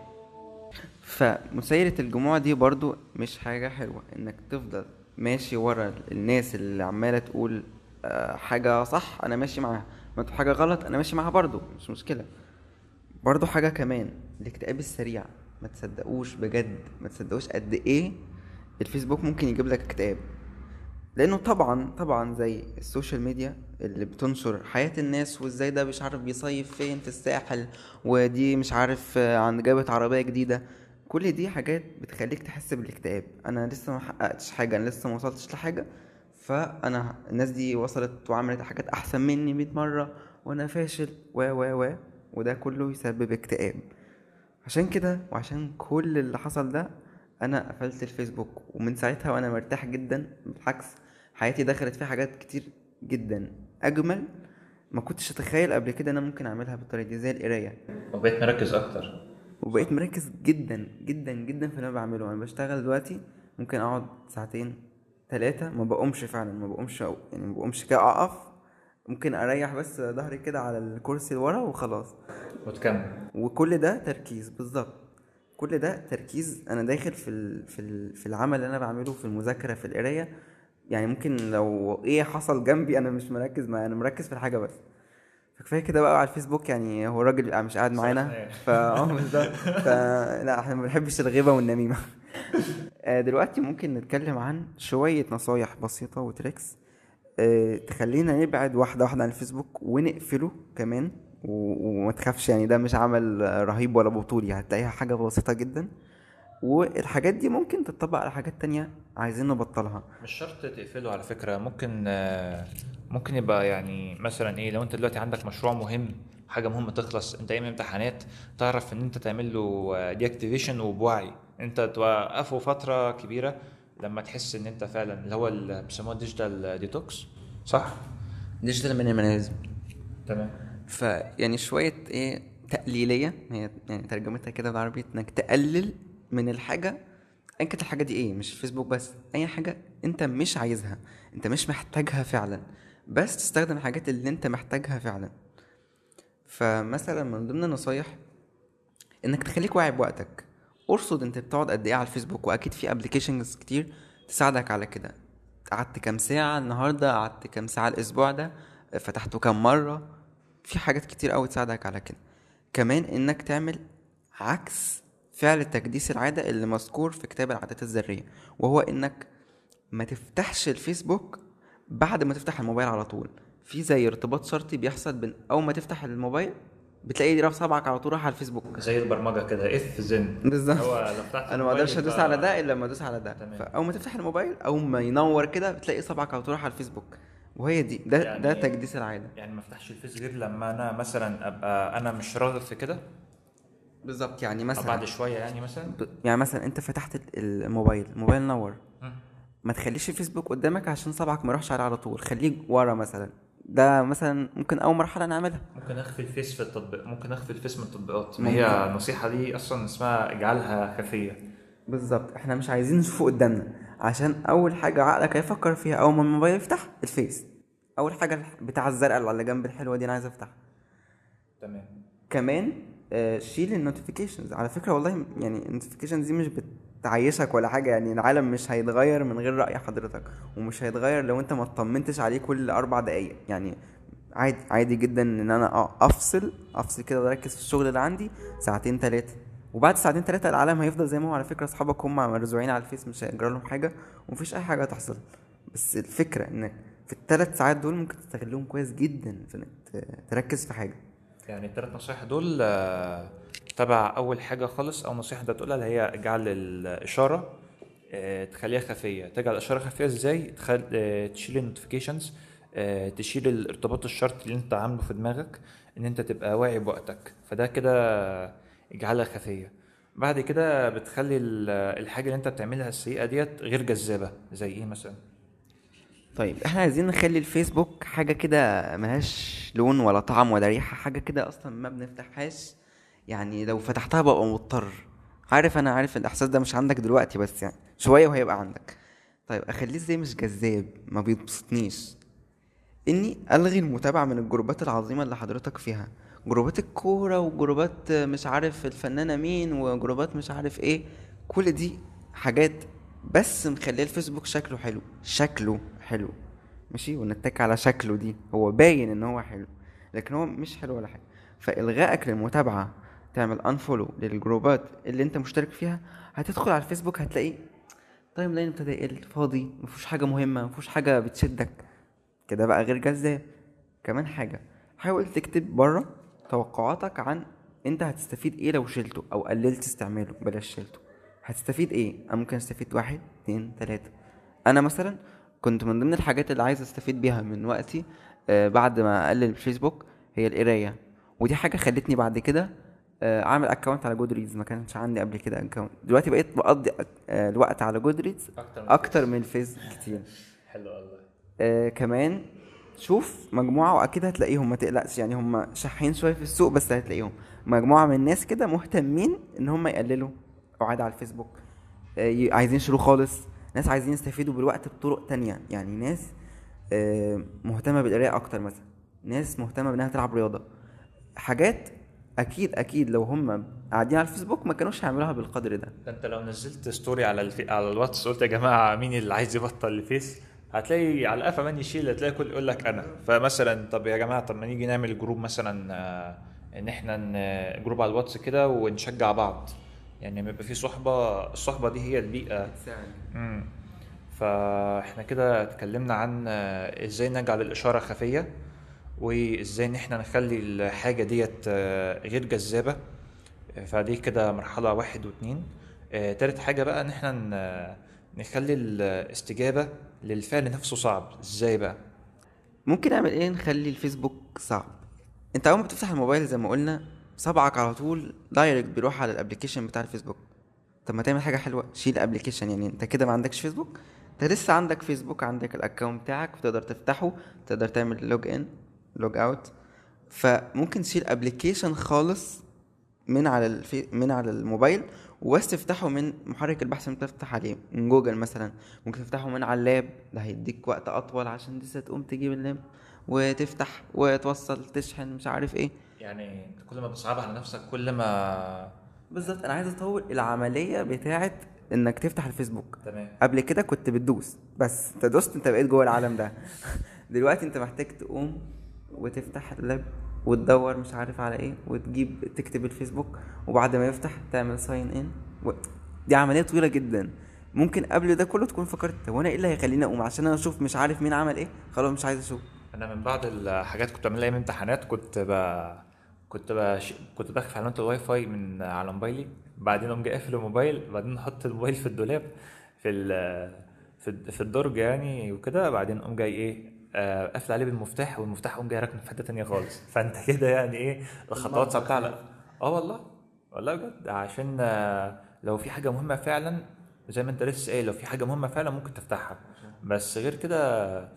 فمسايرة الجموع دي برضو مش حاجة حلوة إنك تفضل ماشي ورا الناس اللي عمالة تقول آه، حاجة صح أنا ماشي معاها. ما تقول حاجة غلط أنا ماشي معاها برضو مش مشكلة. برضو حاجة كمان الاكتئاب السريع ما تصدقوش بجد ما تصدقوش قد إيه الفيسبوك ممكن يجيب لك اكتئاب. لأنه طبعا طبعا زي السوشيال ميديا اللي بتنشر حياة الناس وإزاي ده مش عارف بيصيف فين في الساحل ودي مش عارف عند جابت عربية جديدة. كل دي حاجات بتخليك تحس بالاكتئاب. أنا لسه ما حققتش حاجة أنا لسه ما وصلتش لحاجة فأنا الناس دي وصلت وعملت حاجات أحسن مني 100 مرة وأنا فاشل و و و وده كله يسبب اكتئاب. عشان كده وعشان كل اللي حصل ده أنا قفلت الفيسبوك ومن ساعتها وأنا مرتاح جدا بالعكس حياتي دخلت فيها حاجات كتير جدا. أجمل ما كنتش أتخيل قبل كده إن أنا ممكن أعملها بالطريقة دي زي القراية. وبقيت مركز أكتر. وبقيت مركز جدا جدا جدا في اللي أنا بعمله. أنا بشتغل دلوقتي ممكن أقعد ساعتين ثلاثة ما بقومش فعلا ما بقومش يعني ما بقومش كده أقف ممكن أريح بس ظهري كده على الكرسي اللي ورا وخلاص. وتكمل. وكل ده تركيز بالظبط. كل ده تركيز أنا داخل في ال... في ال... في العمل اللي أنا بعمله في المذاكرة في القراية. يعني ممكن لو إيه حصل جنبي أنا مش مركز مع أنا مركز في الحاجة بس. فكفاية كده بقى على الفيسبوك يعني هو الراجل مش قاعد معانا. فا آه (laughs) بالظبط. فلا إحنا ما بنحبش الغيبة والنميمة. (laughs) آه، دلوقتي ممكن نتكلم عن شوية نصايح بسيطة وتريكس آه، تخلينا نبعد واحدة واحدة عن الفيسبوك ونقفله كمان. وما تخافش يعني ده مش عمل رهيب ولا بطولي هتلاقيها حاجة بسيطة جدا. والحاجات دي ممكن تطبق على حاجات تانية عايزين نبطلها. مش شرط تقفله على فكرة ممكن آه، ممكن يبقى يعني مثلا إيه لو أنت دلوقتي عندك مشروع مهم حاجة مهمة تخلص أنت أيام امتحانات تعرف إن أنت تعمل له deactivation وبوعي. أنت توقفه فترة كبيرة لما تحس إن أنت فعلا اللي هو اللي بيسموه digital detox صح؟ ديجيتال مينيماليزم تمام. فيعني شوية إيه تقليلية هي يعني ترجمتها كده بالعربي إنك تقلل من الحاجة ايا كانت الحاجة دي إيه مش فيسبوك بس اي حاجة أنت مش عايزها أنت مش محتاجها فعلا بس تستخدم الحاجات اللي أنت محتاجها فعلا. فمثلا من ضمن النصايح إنك تخليك واعي بوقتك. ارصد أنت بتقعد قد إيه على الفيسبوك وأكيد في applications كتير تساعدك على كده. قعدت كام ساعة النهاردة؟ قعدت كام ساعة الأسبوع ده؟ فتحته كام مرة؟ في حاجات كتير قوي تساعدك على كده. كمان إنك تعمل عكس فعل تكديس العادة اللي مذكور في كتاب العادات الذرية وهو إنك ما تفتحش الفيسبوك بعد ما تفتح الموبايل على طول. في زي ارتباط شرطي بيحصل بين أول ما تفتح الموبايل بتلاقي راب صبعك على طول راح على الفيسبوك. زي البرمجة كده اف زن بالظبط. أنا ما أقدرش أدوس على ده إلا لما أدوس على ده. تمام. فأول ما تفتح الموبايل أول ما ينور كده بتلاقي صبعك على طول راح على الفيسبوك. وهي دي ده يعني- ده تكديس العادة. يعني ما افتحش الفيس غير لما أنا مثلا أبقى أنا مش راغب في كده؟ بالظبط. يعني مثلا بعد شوية يعني مثلا؟ ب- يعني مثلا أنت فتحت ال- الموبايل الموبايل نور. ما تخليش الفيسبوك قدامك عشان صبعك ما يروحش عليه على طول. خليه ورا مثلا. ده مثلا ممكن أول مرحلة نعملها ممكن أخفي الفيس في التطبيق ممكن أخفي الفيس من التطبيقات. ما. هي النصيحة دي أصلا اسمها اجعلها خفية. بالظبط. إحنا مش عايزين نشوفه قدامنا. عشان أول حاجة عقلك هيفكر فيها أول ما الموبايل يفتح الفيس. أول حاجة بتاع الزرقاء اللي على جنب الحلوة دي أنا عايز أفتحها. تمام. كمان شيل ال notifications على فكرة والله يعني ال notifications دي مش بتعيشك ولا حاجة يعني العالم مش هيتغير من غير رأي حضرتك ومش هيتغير لو انت ما اطمنتش عليه كل أربع دقايق. يعني عادي عادي جدا إن أنا أفصل أفصل كده وأركز في الشغل اللي عندي ساعتين ثلاثة وبعد ساعتين ثلاثة العالم هيفضل زي ما هو. على فكرة أصحابك هم مرزوعين على الفيس مش هيجرى لهم حاجة ومفيش أي حاجة هتحصل. بس الفكرة انك في الثلاث ساعات دول ممكن تستغلهم كويس جدا في إنك تركز في حاجة. يعني الثلاث نصايح دول آه، تبع أول حاجة خالص أو نصيحة أنت تقولها اللي هي اجعل الإشارة آه، تخليها خفية. تجعل الإشارة خفية إزاي؟ تخل... آه، تشيل ال notifications تشيل الارتباط الشرطي اللي أنت عامله في دماغك إن أنت تبقى واعي بوقتك. فده كده اجعلها خفية. بعد كده بتخلي ال- الحاجة اللي أنت بتعملها السيئة ديت غير جذابة زي إيه مثلا؟ طيب إحنا عايزين نخلي الفيسبوك حاجة كده ملهاش لون ولا طعم ولا ريحة حاجة كده أصلا ما بنفتحهاش. يعني لو فتحتها ببقى مضطر. عارف أنا عارف الإحساس ده مش عندك دلوقتي بس يعني شوية وهيبقى عندك. طيب أخليه إزاي مش جذاب؟ ما بيبسطنيش. إني ألغي المتابعة من الجروبات العظيمة اللي حضرتك فيها. جروبات الكورة وجروبات مش عارف الفنانة مين وجروبات مش عارف إيه. كل دي حاجات بس مخلية الفيسبوك شكله حلو. شكله. حلو ماشي؟ ونتك على شكله دي هو باين إن هو حلو لكن هو مش حلو ولا حاجة. فإلغائك للمتابعة تعمل انفولو للجروبات اللي أنت مشترك فيها هتدخل على الفيسبوك هتلاقي timeline ابتدى يقل فاضي مفيهوش حاجة مهمة مفيهوش حاجة بتشدك. كده بقى غير جذاب. كمان حاجة حاول تكتب بره توقعاتك عن أنت هتستفيد إيه لو شلته أو قللت استعماله بلاش شلته. هتستفيد إيه؟ أنا ممكن أستفيد واحد اتنين تلاتة. أنا مثلا كنت من ضمن الحاجات اللي عايز أستفيد بيها من وقتي آه بعد ما أقلل الفيسبوك هي القراية. ودي حاجة خلتني بعد كده آه أعمل account على Goodreads ما كانش عندي قبل كده account دلوقتي بقيت بقضي آه الوقت على جودريدز أكتر من أكتر من الفيس كتير. (laughs) حلو والله. كمان شوف مجموعة وأكيد هتلاقيهم. ما تقلقش يعني هم شحين شوية في السوق بس هتلاقيهم. مجموعة من الناس كده مهتمين إن هم يقللوا قعاد على الفيسبوك. عايزين يشيلوه خالص. ناس عايزين يستفيدوا بالوقت بطرق تانية. يعني ناس آه مهتمة بالقراية أكتر مثلا. ناس مهتمة بإنها تلعب رياضة. حاجات أكيد أكيد لو هم قاعدين على الفيسبوك ما كانوش هيعملوها بالقدر ده. ده أنت لو نزلت story على الفي... على الواتس قلت يا جماعة مين اللي عايز يبطل الفيس؟ هتلاقي على قفا من يشيل هتلاقي كل يقول لك أنا. فمثلا طب يا جماعة طب ما نيجي نعمل group مثلا آه، إن إحنا group على الواتس كده ونشجع بعض. يعني لما يبقى في صحبة الصحبة دي هي البيئة. امم فاحنا كده اتكلمنا عن إزاي نجعل الإشارة خفية وازاي إن إحنا نخلي الحاجة ديت غير جذابة. فدي كده مرحلة واحد واتنين. آه، تالت حاجة بقى إن إحنا نخلي الاستجابة للفعل نفسه صعب. إزاي بقى؟ ممكن نعمل إيه نخلي الفيسبوك صعب؟ أنت أول ما بتفتح الموبايل زي ما قلنا صبعك على طول direct بيروح على ال application بتاع الفيسبوك. طب ما تعمل حاجة حلوة شيل ال application يعني انت كده ما عندكش فيسبوك؟ انت لسه عندك فيسبوك عندك ال account بتاعك فتقدر تفتحه تقدر تعمل log in log out فممكن تشيل application خالص من على الفي... من على الموبايل وبس تفتحه من محرك البحث اللي انت تفتح عليه. من جوجل مثلا. ممكن تفتحه من على ال lap. ده هيديك وقت أطول عشان لسه تقوم تجيب ال lap وتفتح وتوصل تشحن مش عارف إيه. يعني انت كل ما بتصعبها على نفسك كل ما بالظبط أنا عايز اطول العملية بتاعه إنك تفتح الفيسبوك. تمام. قبل كده كنت بتدوس بس أنت دوست أنت بقيت جوه العالم ده. (laughs) دلوقتي أنت محتاج تقوم وتفتح ال lap وتدور مش عارف على إيه وتجيب تكتب الفيسبوك وبعد ما يفتح تعمل sign in و... دي عملية طويلة جدا. ممكن قبل ده كله تكون فكرت طب وأنا إيه اللي هيخليني أقوم؟ عشان أنا أشوف مش عارف مين عمل إيه خلاص مش عايز أشوف. أنا من بعض الحاجات كنت بعملها أيام امتحانات كنت ب... كنت بش... كنت بخفي علامات الواي فاي من على موبايلي بعدين أقوم جاي قافل الموبايل بعدين أحط الموبايل في الدولاب في ال... في في الدرج يعني وكده بعدين أقوم جاي إيه آه، قافل عليه بالمفتاح والمفتاح أقوم جاي راكنه في حتة تانية خالص. (laughs) فأنت كده يعني إيه الخطوات ثابته على آه والله والله بجد. عشان آه، لو في حاجة مهمة فعلا زي ما أنت لسه قايل لو في حاجة مهمة فعلا ممكن تفتحها. بس غير كده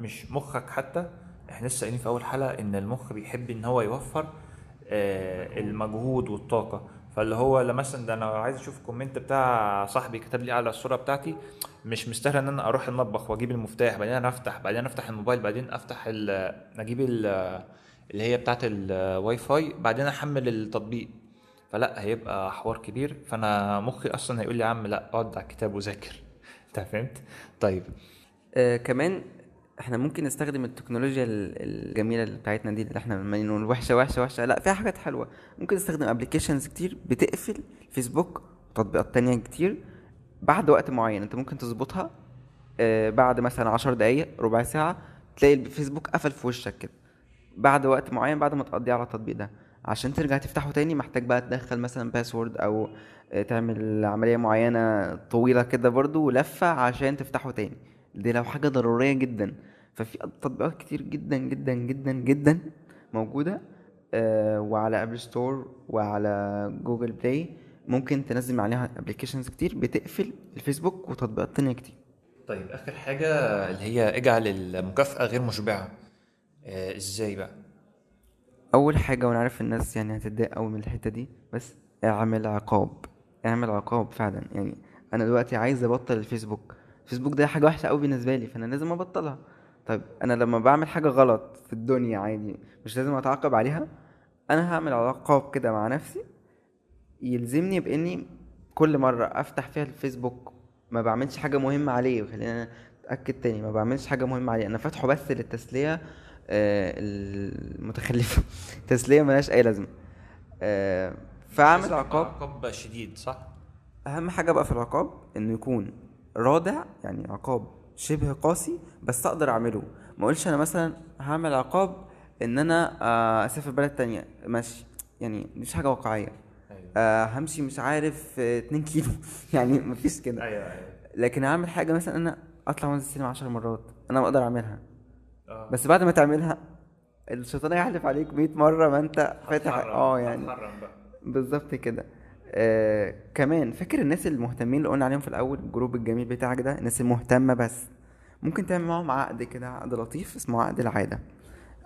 مش مخك حتى. إحنا لسه قايلين في اول حلقة إن المخ بيحب إن هو يوفر آه، المجهود والطاقة. فاللي هو مثلا ده أنا عايز أشوف ال comment بتاع صاحبي كتب لي على الصورة بتاعتي مش مستاهل إن أنا أروح المطبخ وأجيب المفتاح بعدين أنا أفتح بعدين أفتح الموبايل بعدين أفتح أجيب ال- اللي هي بتاعت الواي فاي بعدين أحمل التطبيق. فلا هيبقى حوار كبير. فأنا مخي أصلا هيقول لي يا عم لا اقعد على الكتاب وذاكر. (laughs) أنت فهمت؟ طيب. آه كمان إحنا ممكن نستخدم التكنولوجيا ال- الجميلة اللي بتاعتنا دي اللي إحنا عمالين نقول وحشة وحشة وحشة. لا فيها حاجات حلوة. ممكن نستخدم applications كتير بتقفل الفيسبوك وتطبيقات تانية كتير بعد وقت معين. انت ممكن تظبطها آه بعد مثلا عشر دقايق ربع ساعة تلاقي الفيسبوك قفل في وشك كده. بعد وقت معين بعد ما تقضيه على التطبيق ده. عشان ترجع تفتحه تاني محتاج بقى تدخل مثلا password أو آه، تعمل عملية معينة طويلة كده برضو ولفة عشان تفتحه تاني. دي لو حاجة ضرورية جدا. ففي تطبيقات كتير جدا جدا جدا جدا موجودة آه، وعلى Apple Store وعلى Google Play ممكن تنزل عليها applications كتير بتقفل الفيسبوك وتطبيقات تانية كتير. طيب آخر حاجة اللي هي اجعل المكافأة غير مشبعة. آه إزاي بقى؟ أول حاجة وأنا عارف الناس يعني هتتضايق قوي من الحتة دي بس اعمل عقاب. اعمل عقاب فعلا. يعني أنا دلوقتي عايز أبطل الفيسبوك. الفيسبوك ده حاجة وحشة قوي بالنسبة لي فأنا لازم أبطلها. طيب أنا لما بعمل حاجة غلط في الدنيا عادي مش لازم أتعاقب عليها أنا هعمل عقاب كده مع نفسي يلزمني بإني كل مرة أفتح فيها الفيسبوك ما بعملش حاجة مهمة عليه خلينا أتأكد تاني ما بعملش حاجة مهمة عليه. أنا فاتحه بس للتسلية آه، المتخلفة. (laughs) تسلية ملهاش أي لازمة. آه، فأعمل عقاب عقاب شديد صح؟ أهم حاجة بقى في العقاب إنه يكون رادع يعني عقاب شبه قاسي بس أقدر أعمله. ما أقولش أنا مثلا هعمل عقاب إن أنا آه، أسافر بلد تانية. ماشي يعني مش حاجة واقعية. أيوه. آه، همشي مش عارف آه، 2 كيلو. (laughs) يعني مفيش كده. أيوه أيوه. لكن اعمل حاجة مثلا أنا أطلع وأنزل السينما 10 مرات. أنا بقدر أعملها. آه. بس بعد ما تعملها الشيطان يحلف عليك 100 مرة ما أنت فاتح. آه يعني. بالظبط كده. آه كمان فاكر الناس المهتمين اللي قلنا عليهم في الأول الجروب الجميل بتاعك ده؟ الناس المهتمة بس. ممكن تعمل معاهم عقد كده عقد لطيف اسمه عقد العادة.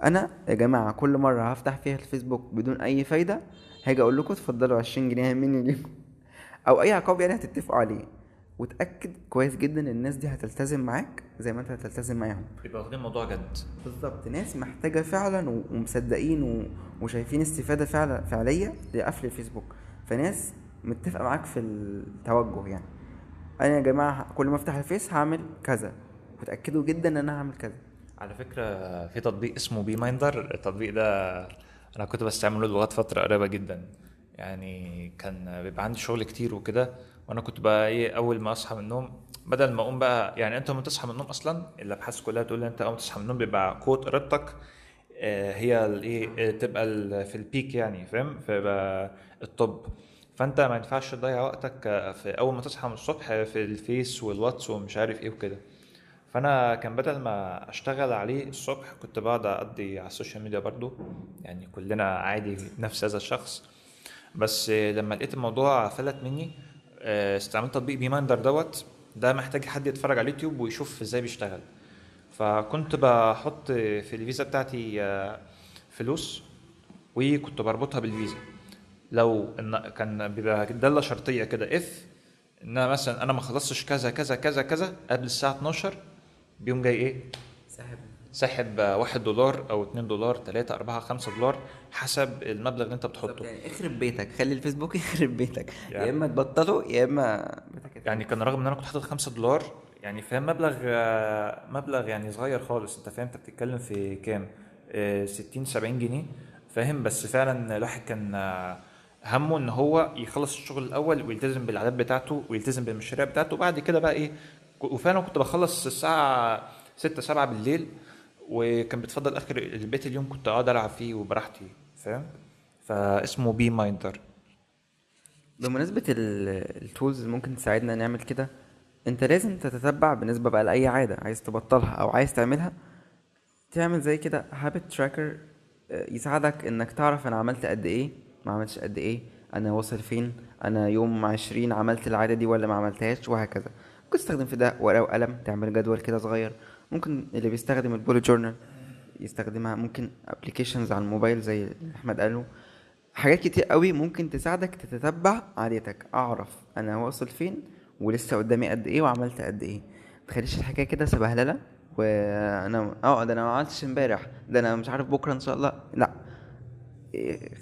أنا يا جماعة كل مرة هفتح فيها الفيسبوك بدون أي فايدة هاجي أقول لكم اتفضلوا 20 جنيه مني ليكم. أو أي عقاب يعني هتتفقوا عليه. وتأكد كويس جدا إن الناس دي هتلتزم معاك زي ما أنت هتلتزم معاهم. يبقى واخدين الموضوع جد. بالظبط. ناس محتاجة فعلا ومصدقين وشايفين استفادة فعلا فعلية لقفل الفيسبوك. فناس متفقة معاك في التوجه يعني. أنا يا جماعة كل ما أفتح الفيس هعمل كذا. وتأكدوا جدا إن أنا هعمل كذا. على فكرة في تطبيق اسمه Beeminder التطبيق ده أنا كنت بستعمله لغاية فترة قريبة جدا. يعني كان بيبقى عندي شغل كتير وكده. وأنا كنت بقى إيه أول ما أصحى من النوم بدل ما أقوم بقى يعني أنت لما تصحى من النوم أصلا الأبحاث كلها تقول لي أنت أول ما تصحى من النوم بيبقى إرادتك آه، هي الإيه آه، تبقى في ال peak يعني فاهم؟ فيبقى الطب. فأنت ما ينفعش تضيع وقتك في أول ما تصحى من الصبح في الفيس والواتس ومش عارف إيه وكده. فأنا كان بدل ما أشتغل عليه الصبح كنت بقعد أقضي على السوشيال ميديا برضو. يعني كلنا عادي نفس هذا الشخص. بس لما لقيت الموضوع فلت مني آه، استعملت تطبيق Beeminder دوت. ده محتاج حد يتفرج على اليوتيوب ويشوف إزاي بيشتغل. فكنت بحط في الفيزا بتاعتي آه، فلوس وكنت بربطها بالفيزا. لو إن كان بيبقى دالة شرطية كده if إن أنا مثلا أنا ما خلصتش كذا كذا كذا كذا قبل الساعة 12 بيقوم جاي إيه؟ ساحب. ساحب آه، واحد دولار أو اتنين دولار تلاتة أربعة خمسة دولار حسب المبلغ اللي أنت بتحطه. يعني اخرب بيتك خلي الفيسبوك (laughs) يخرب بيتك. يعني- يا إما تبطله يا إما. يعني كان رغم إن أنا كنت حاطط خمسة دولار يعني فاهم مبلغ آه، مبلغ يعني صغير خالص. أنت فاهم أنت بتتكلم في كام؟ آه، 60 70 جنيه. فاهم؟ بس فعلا الواحد كان آه، همه إن هو يخلص الشغل الأول ويلتزم بالعادات بتاعته ويلتزم بالمشاريع بتاعته. وبعد كده بقى إيه؟ وفعلا كنت بخلص الساعة 6 7 بالليل وكان بتفضل آخر البيت اليوم كنت أقعد ألعب فيه وبراحتي فاهم؟ فاسمه Beeminder بمناسبة ال tools اللي ممكن تساعدنا نعمل كده أنت لازم تتتبع بالنسبة بقى لأي عادة عايز تبطلها أو عايز تعملها. تعمل زي كده tracker آه، يساعدك إنك تعرف أنا عملت قد إيه. ما عملتش قد إيه أنا واصل فين أنا يوم عشرين عملت العادة دي ولا ما عملتهاش وهكذا. ممكن تستخدم في ده ورقة وقلم تعمل جدول كده صغير. ممكن اللي بيستخدم ال bullet journal يستخدمها. ممكن applications على الموبايل زي أحمد قاله. حاجات كتير قوي ممكن تساعدك تتتبع عادتك. أعرف أنا واصل فين ولسه قدامي قد إيه وعملت قد إيه. متخليش الحكاية كده سبهللة. وأنا آه ده أنا ما عملتش امبارح. ده أنا مش عارف بكرة إن شاء الله. لأ.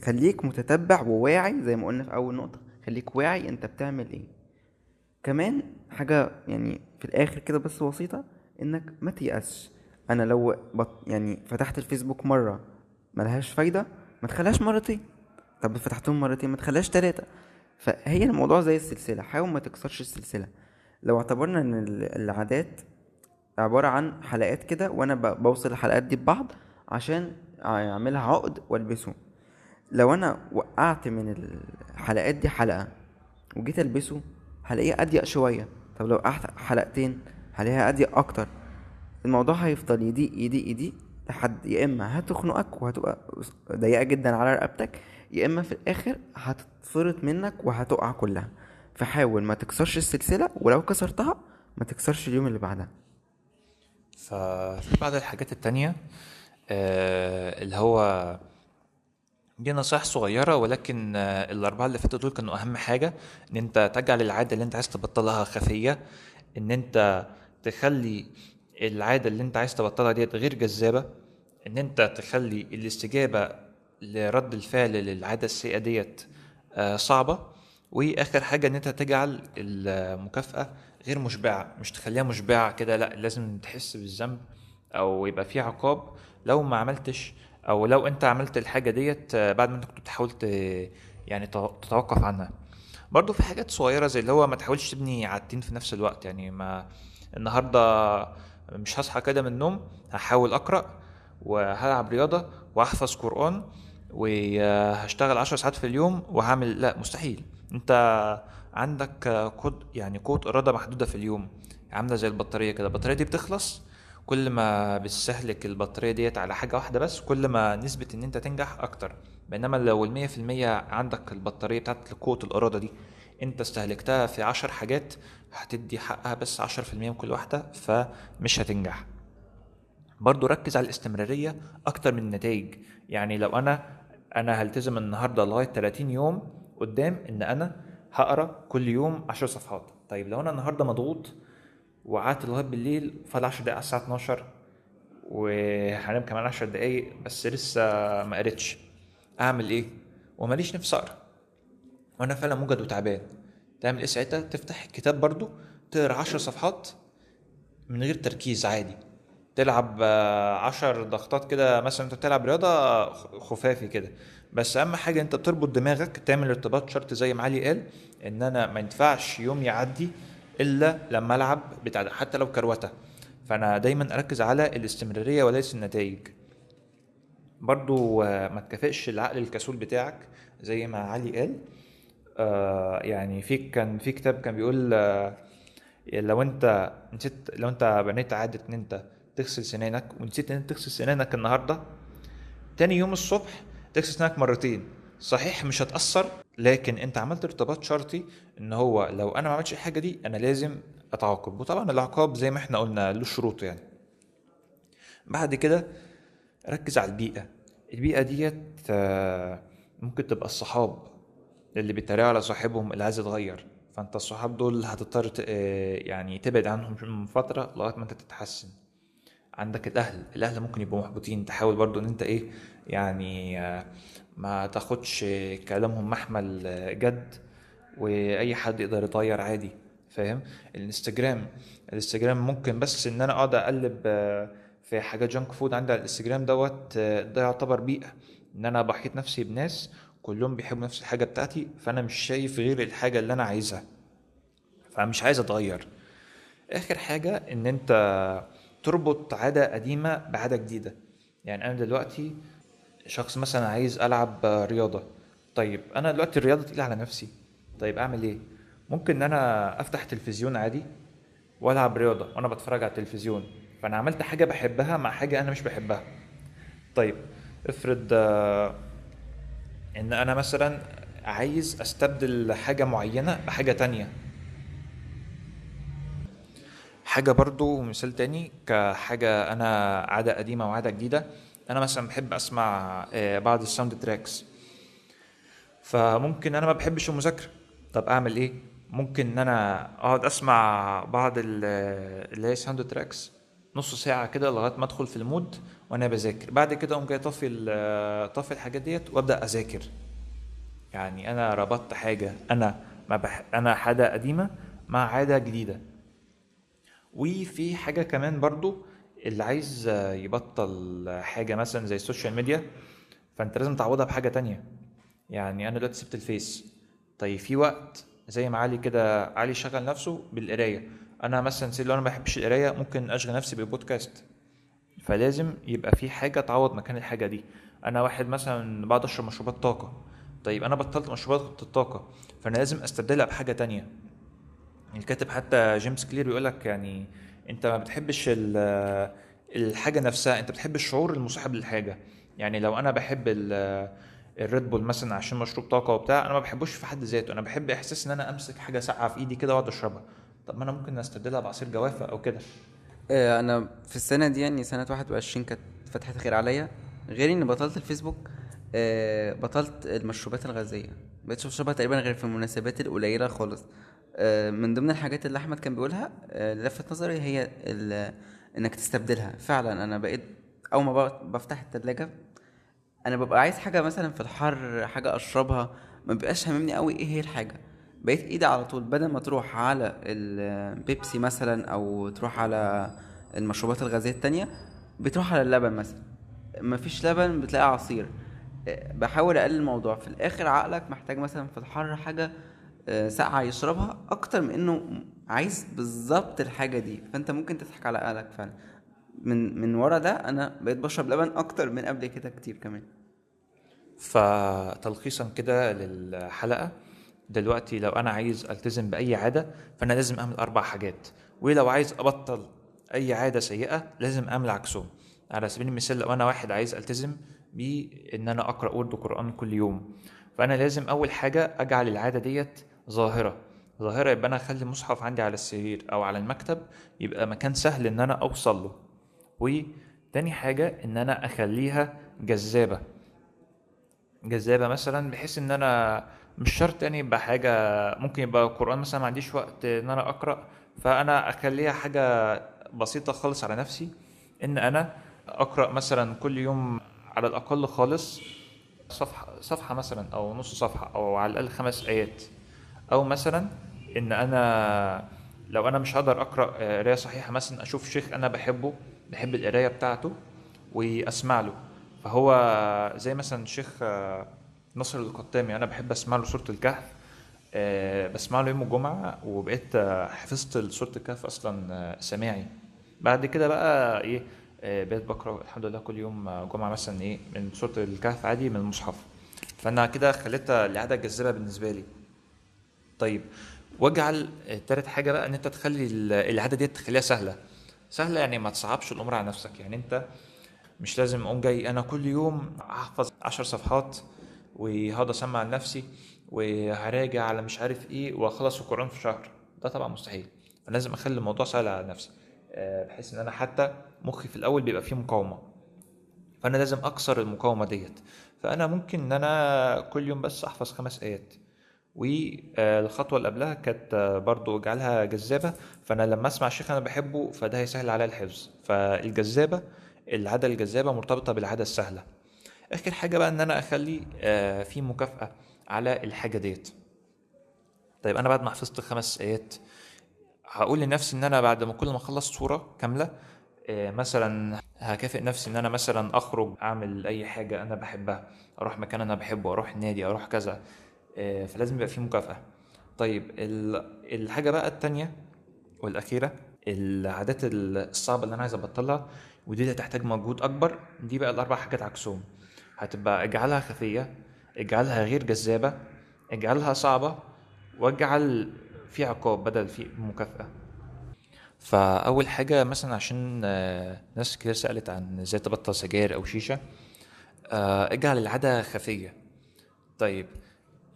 خليك متتبع وواعي زي ما قلنا في أول نقطة خليك واعي أنت بتعمل إيه. كمان حاجة يعني في الآخر كده بس بسيطة إنك ما تيأسش. أنا لو بط يعني فتحت الفيسبوك مرة ملهاش فايدة ما تخليهاش مرتين. طب فتحتهم مرتين ما تخليهاش تلاتة. فهي الموضوع زي السلسلة حاول ما تكسرش السلسلة. لو اعتبرنا إن ال- العادات عبارة عن حلقات كده وأنا بوصل الحلقات دي ببعض عشان أعملها عقد والبسه لو أنا وقعت من الحلقات دي حلقة وجيت ألبسه هلاقيه أضيق شوية. طب لو وقعت حلقتين هلاقيها أضيق أكتر. الموضوع هيفضل يضيق يضيق يضيق لحد يا إما هتخنقك وهتبقى ضيقة جدا على رقبتك يا إما في الآخر هتتفرط منك وهتقع كلها. فحاول ما تكسرش السلسلة ولو كسرتها ما تكسرش اليوم اللي بعدها. ففي بعض الحاجات التانية آه، اللي هو دي نصائح صغيرة ولكن آه، الأربعة اللي فاتوا دول كانوا أهم حاجة إن أنت تجعل العادة اللي أنت عايز تبطلها خفية إن أنت تخلي العادة اللي أنت عايز تبطلها ديت غير جذابة إن أنت تخلي الاستجابة لرد الفعل للعادة السيئة ديت آه، صعبة. وآخر حاجة إن أنت تجعل المكافأة غير مشبعة مش تخليها مشبعة كده لأ لازم تحس بالذنب أو يبقى في عقاب. لو ما عملتش أو لو أنت عملت الحاجة ديت آه، بعد ما أنت كنت بتحاول يعني تتوقف عنها. برضو في حاجات صغيرة زي اللي هو ما تحاولش تبني عادتين في نفس الوقت. يعني ما النهارده مش هصحى كده من النوم هحاول أقرأ وهلعب رياضة وأحفظ قرآن وهشتغل عشر ساعات في اليوم وهعمل لا مستحيل. أنت عندك قد يعني قوه إرادة محدودة في اليوم عاملة زي البطارية كده. البطارية دي بتخلص كل ما بتستهلك البطارية ديت على حاجة واحدة بس كل ما نسبة إن أنت تنجح أكتر. بينما لو في المية عندك البطارية بتاعت قوة الإرادة دي أنت استهلكتها في عشر حاجات هتدي حقها بس عشر في المية من كل واحدة فمش هتنجح. برضو ركز على الاستمرارية أكتر من النتائج يعني لو أنا أنا هلتزم النهاردة لغاية 30 يوم قدام إن أنا هقرأ كل يوم 10 صفحات. طيب لو أنا النهاردة مضغوط وقعدت لغاية بالليل فاضل 10 دقايق على الساعة 12 وهنام كمان 10 دقايق بس لسه ما قريتش. أعمل إيه؟ وماليش نفس أقرأ. وأنا فعلا موجد وتعبان. تعمل إيه ساعتها؟ تفتح الكتاب برضو تقرأ 10 صفحات من غير تركيز عادي. تلعب آه، عشر ضغطات كده مثلا أنت بتلعب رياضة خفافي كده. بس أهم حاجة أنت تربط دماغك تعمل ارتباط شرط زي ما علي قال إن أنا ما ينفعش يوم يعدي إلا لما ألعب بتاع حتى لو كروتة. فأنا دايما أركز على الاستمرارية وليس النتائج. برضو آه، ما تكافئش العقل الكسول بتاعك زي ما علي قال. آه، يعني في كان في كتاب كان بيقول آه، لو أنت نسيت لو أنت بنيت عادة إن أنت تغسل سنانك ونسيت إن أنت تغسل سنانك النهارده تاني يوم الصبح تغسل سنانك مرتين. صحيح مش هتأثر لكن أنت عملت ارتباط شرطي إن هو لو أنا ما عملتش الحاجة دي أنا لازم أتعاقب. وطبعا العقاب زي ما إحنا قلنا له شروط يعني. بعد كده ركز على البيئة. البيئة ديت آه، ممكن تبقى الصحاب اللي بيتريقوا على صاحبهم اللي عايز يتغير. فأنت الصحاب دول هتضطر آه، يعني تبعد عنهم من فترة لغاية ما أنت تتحسن. عندك الأهل. الأهل ممكن يبقوا محبطين تحاول برضو إن أنت إيه يعني آه، ما تاخدش كلامهم محمل جد. وأي حد يقدر يطير عادي فاهم؟ الإنستجرام الإنستجرام ممكن بس إن أنا أقعد أقلب آه، في حاجات جانك فود عندي على الإنستجرام دوت آه، ده يعتبر بيئة. إن أنا بحيط نفسي بناس كلهم بيحبوا نفس الحاجة بتاعتي فأنا مش شايف غير الحاجة اللي أنا عايزها. فمش عايز أتغير. آخر حاجة إن أنت تربط عادة قديمة بعادة جديدة. يعني أنا دلوقتي شخص مثلا عايز ألعب رياضة. طيب أنا دلوقتي الرياضة تقيلة على نفسي. طيب أعمل إيه؟ ممكن إن أنا أفتح تلفزيون عادي وألعب رياضة وأنا بتفرج على التلفزيون فأنا عملت حاجة بحبها مع حاجة أنا مش بحبها. طيب افرض إن أنا مثلا عايز أستبدل حاجة معينة بحاجة تانية. حاجة برضو مثال تاني كحاجة أنا عادة قديمة وعادة جديدة أنا مثلا بحب أسمع آه، بعض ال soundtracks. فممكن أنا ما بحبش المذاكرة. طب أعمل إيه؟ ممكن إن أنا أقعد أسمع بعض ال- اللي هي soundtracks نص ساعة كده لغاية ما أدخل في ال mood وأنا بذاكر. بعد كده أقوم جاي طافي طافي الحاجات ديت وأبدأ أذاكر. يعني أنا ربطت حاجة أنا ما بح... أنا عادة قديمة مع عادة جديدة. وفي حاجة كمان برضو اللي عايز يبطل حاجة مثلا زي السوشيال ميديا فأنت لازم تعوضها بحاجة تانية. يعني أنا دلوقتي سبت الفيس. طيب في وقت زي ما علي كده علي شغل نفسه بالقراية. أنا مثلا لو أنا ما بحبش القراية ممكن أشغل نفسي بالبودكاست. فلازم يبقى في حاجة تعوض مكان الحاجة دي. أنا واحد مثلا بقعد أشرب مشروبات طاقة. طيب أنا بطلت مشروبات الطاقة فأنا لازم أستبدلها بحاجة تانية. الكاتب حتى جيمس كلير بيقول لك يعني أنت ما بتحبش ال- الحاجة نفسها أنت بتحب الشعور المصاحب للحاجة. يعني لو أنا بحب ال Red Bull مثلا عشان مشروب طاقة وبتاع أنا ما بحبوش في حد ذاته. أنا بحب إحساس إن أنا أمسك حاجة ساقعة في إيدي كده وأقعد أشربها. طب ما أنا ممكن أستبدلها بعصير جوافة أو كده. آه، أنا في السنة دي يعني سنة 21 كانت فتحت خير عليا. غير اني بطلت الفيسبوك آه، بطلت المشروبات الغازية. مبقتش بشربها تقريبا غير في المناسبات القليلة خالص. آه، من ضمن الحاجات اللي أحمد كان بيقولها اللي لفت نظري هي إنك تستبدلها. فعلا أنا بقيت أول ما بفتح التلاجة أنا ببقى عايز حاجة مثلا في الحر حاجة أشربها ما بيبقاش هاممني قوي إيه هي الحاجة. بقيت إيدي على طول بدل ما تروح على البيبسي مثلا أو تروح على المشروبات الغازية التانية بتروح على اللبن مثلا. مفيش لبن بتلاقي عصير. بحاول أقلل الموضوع. في الآخر عقلك محتاج مثلا في الحر حاجة آه، ساقعة يشربها أكتر من إنه عايز بالظبط الحاجة دي. فأنت ممكن تضحك على عقلك فعلا. من من ورا ده أنا بقيت بشرب لبن أكتر من قبل كده كتير كمان. فتلخيصا كده للحلقة دلوقتي لو أنا عايز ألتزم بأي عادة فأنا لازم أعمل أربع حاجات. ولو عايز أبطل أي عادة سيئة لازم أعمل عكسهم. على سبيل المثال لو أنا واحد عايز ألتزم بإن أنا أقرأ ورد قرآن كل يوم فأنا لازم أول حاجة أجعل العادة ديت ظاهرة. ظاهرة يبقى أنا أخلي المصحف عندي على السرير أو على المكتب يبقى مكان سهل إن أنا أوصل له. وتاني حاجة إن أنا أخليها جذابة. جذابة مثلا بحيث إن أنا مش شرط يعني يبقى حاجة ممكن يبقى قرآن مثلا ما عنديش وقت إن أنا أقرأ فأنا أخليها حاجة بسيطة خالص على نفسي. إن أنا أقرأ مثلا كل يوم على الأقل خالص صفحة صفحة مثلا أو نص صفحة أو على الأقل خمس آيات. أو مثلا إن أنا لو أنا مش هقدر أقرأ آه، قرايه صحيحة مثلا أشوف شيخ أنا بحبه بحب القراية بتاعته وأسمع له. فهو زي مثلا الشيخ آه، نصر القطامي أنا بحب أسمع له سورة الكهف آه، بسمع له يوم الجمعة وبقيت آه، حفظت سورة الكهف أصلا سماعي. بعد كده بقى إيه بقيت بقرأ الحمد لله كل يوم جمعة مثلا إيه من سورة الكهف عادي من المصحف. فأنا كده خليتها العاده جذابة بالنسبة لي. طيب واجعل تالت حاجة بقى إن أنت تخلي ال- العادة دي تخليها سهلة. سهله يعني ما تصعبش الأمور على نفسك. يعني أنت مش لازم أقوم جاي أنا كل يوم أحفظ عشر صفحات وهقعد أسمع لنفسي وهراجع على مش عارف إيه وأخلص القران في شهر. ده طبعا مستحيل. فلازم أخلي الموضوع سهل على نفسي. آه، بحيث إن أنا حتى مخي في الأول بيبقى فيه مقاومة. فأنا لازم أكسر المقاومة ديت. فأنا ممكن إن أنا كل يوم بس أحفظ خمس آيات. والخطوة اللي قبلها كانت برضو اجعلها جذابة فأنا لما أسمع شيخ أنا بحبه فده هيسهل عليا الحفظ. فالجذابة العادة الجذابة مرتبطة بالعادة السهلة. آخر حاجة بقى إن أنا أخلي آه، في مكافأة على الحاجة ديت. طيب أنا بعد ما حفظت خمس آيات هقول لنفسي إن أنا بعد ما كل ما أخلص صوره كاملة آه، مثلا هكافئ نفسي إن أنا مثلا أخرج أعمل أي حاجة أنا بحبها أروح مكان أنا بحبه أروح النادي أروح كذا. فلازم يبقى في مكافأة. طيب ال- الحاجة بقى التانية والأخيرة العادات الصعبة اللي أنا عايز أبطلها ودي اللي هتحتاج مجهود أكبر دي بقى الأربع حاجات عكسهم. هتبقى اجعلها خفية اجعلها غير جذابة اجعلها صعبة واجعل في عقاب بدل في مكافأة. فأول حاجة مثلا عشان آه، ناس كتير سألت عن إزاي تبطل سجاير أو شيشة آه، اجعل العادة خفية. طيب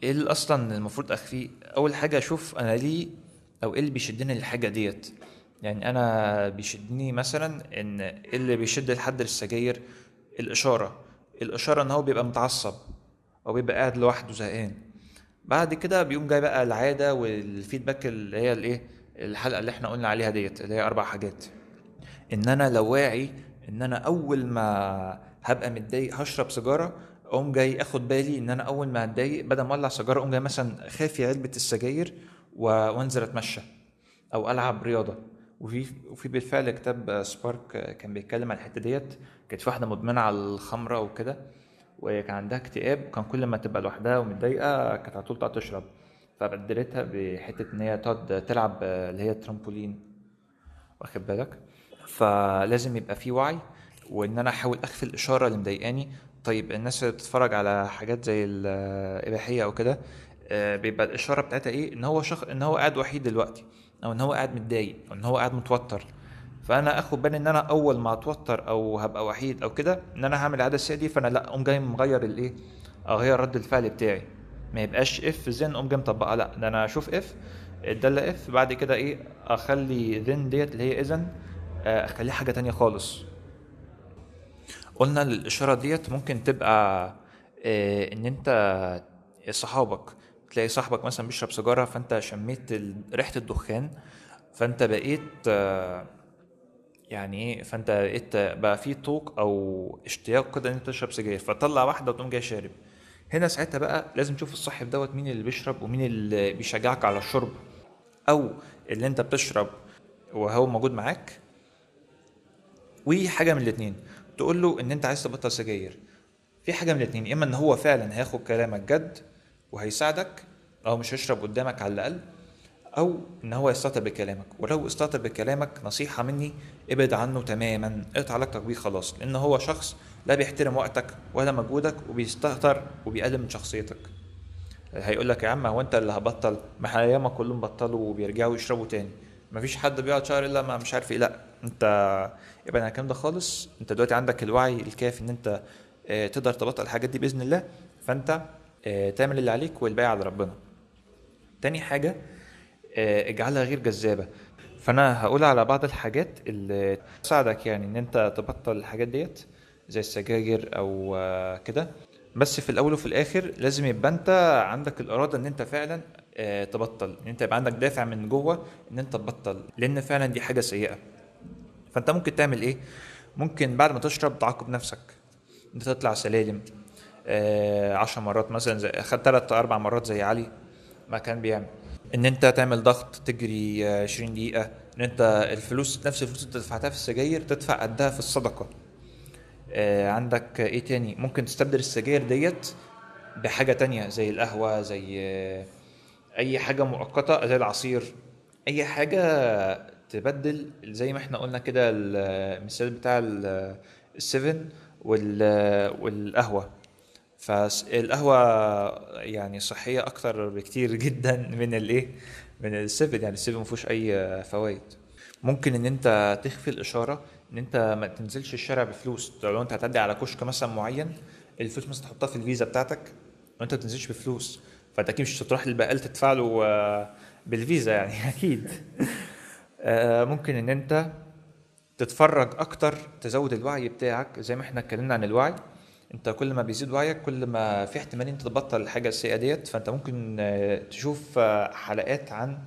إيه اللي أصلا المفروض أخفيه؟ أول حاجة أشوف أنا ليه أو إيه اللي بيشدني للحاجة ديت. يعني أنا بيشدني مثلا إن إيه اللي بيشد الحد للسجاير الإشارة. الإشارة إن هو بيبقى متعصب أو بيبقى قاعد لوحده زهقان. بعد كده بيقوم جاي بقى العادة والفيدباك اللي هي الإيه؟ الحلقة اللي إحنا قلنا عليها ديت اللي هي أربع حاجات. إن أنا لو واعي إن أنا أول ما هبقى متضايق هشرب سيجارة أقوم جاي أخد بالي إن أنا أول ما أتضايق بدل ما أولع سيجارة أقوم جاي مثلا خافي علبة السجاير وأنزل أتمشى أو ألعب رياضة. وفي وفي بالفعل كتاب سبارك كان بيتكلم عن الحتة ديت. كانت في واحدة مدمنة على الخمرة وكده وكان عندها اكتئاب كان كل ما تبقى لوحدها ومتضايقة كانت على طول تقعد تشرب. فبدلتها بحتة إن هي تقعد تلعب اللي هي الترامبولين. واخد بالك؟ فلازم يبقى في وعي وإن أنا أحاول أخفي الإشارة اللي مضايقاني طيب الناس اللي بتتفرج على حاجات زي الإباحية أو كده آه، بيبقى الإشارة بتاعتها إيه؟ إن هو شخص إن هو قاعد وحيد دلوقتي أو إن هو قاعد متضايق أو إن هو قاعد متوتر. فأنا آخد بالي إن أنا أول ما أتوتر أو هبقى وحيد أو كده إن أنا هعمل العادة السيئة دي فأنا لأ أقوم جاي مغير الايه أغير رد الفعل بتاعي. ما يبقاش إف زين أقوم جاي مطبقها. لأ ده أنا أشوف إف الداله إف بعد كده إيه؟ أخلي ذن ديت اللي هي إذن آه، اخليها حاجة تانية خالص. قلنا الإشارة ديت ممكن تبقى آه، إن أنت صحابك تلاقي صاحبك مثلا بيشرب سيجارة فأنت شميت ريحة الدخان فأنت بقيت آه، يعني إيه فأنت بقيت بقى في طوق أو اشتياق كده إن أنت تشرب سجاير فتطلع واحدة وتقوم جاي شارب. هنا ساعتها بقى لازم تشوف الصاحب دوت مين اللي بيشرب ومين اللي بيشجعك على الشرب أو اللي أنت بتشرب وهو موجود معاك وحاجة من الاتنين. تقول له إن أنت عايز تبطل سجاير. في حاجة من الاتنين إما إن هو فعلا هياخد كلامك جد وهيساعدك أو مش هيشرب قدامك على الأقل أو إن هو يستهتر بكلامك. ولو استهتر بكلامك نصيحة مني ابعد عنه تماما اقطع علاقتك بيه خلاص لأن هو شخص لا بيحترم وقتك ولا مجهودك وبيستهتر وبيقلل من شخصيتك. هيقول لك يا عم هو أنت اللي هبطل؟ ما كلهم بطلوا وبيرجعوا يشربوا تاني. مفيش حد بيقعد شهر إلا ما مش عارف إيه. لا أنت ابعد عن الكلام ده خالص. أنت دلوقتي عندك الوعي الكافي إن أنت آه، تقدر تبطل الحاجات دي بإذن الله. فأنت آه، تعمل اللي عليك والباقي على ربنا. تاني حاجة آه، اجعلها غير جذابة. فأنا هقول على بعض الحاجات اللي تساعدك يعني إن أنت تبطل الحاجات ديت زي السجاير أو كده. بس في الأول وفي الآخر لازم يبقى أنت عندك الإرادة إن أنت فعلا آه، تبطل. إن أنت يبقى عندك دافع من جوه إن أنت تبطل لأن فعلا دي حاجة سيئة. فأنت ممكن تعمل إيه؟ ممكن بعد ما تشرب تعاقب نفسك. أنت تطلع سلالم آه، عشر مرات مثلا زي خد تلات أربع مرات زي علي ما كان بيعمل. إن أنت تعمل ضغط تجري آه، 20 دقيقة. إن أنت الفلوس نفس الفلوس اللي دفعتها في السجاير تدفع قدها في الصدقة. آه، عندك إيه تاني؟ ممكن تستبدل السجاير ديت بحاجة تانية زي القهوة زي آه، أي حاجة مؤقتة زي العصير. أي حاجة تبدل زي ما إحنا قلنا كده المثال بتاع ال- السيفن وال- والقهوة. فالقهوة يعني صحية أكتر بكتير (laughs) جدا من الإيه؟ من السيفن. يعني السيفن مفيهوش أي فوائد. ممكن إن أنت تخفي الإشارة إن أنت ما تنزلش الشارع بفلوس. لو أنت هتعدي على كشك مثلا معين الفلوس مثلا تحطها في الفيزا بتاعتك وأنت ما تنزلش بفلوس. فأنت أكيد مش هتروح للبقال تدفع له آه، بالفيزا يعني. (laughs) أكيد. آه، ممكن إن أنت تتفرج أكتر تزود الوعي بتاعك. زي ما إحنا اتكلمنا عن الوعي انت كل ما بيزيد وعيك كل ما في احتمال انت تبطل الحاجة السيئة ديت فانت ممكن آه، تشوف حلقات عن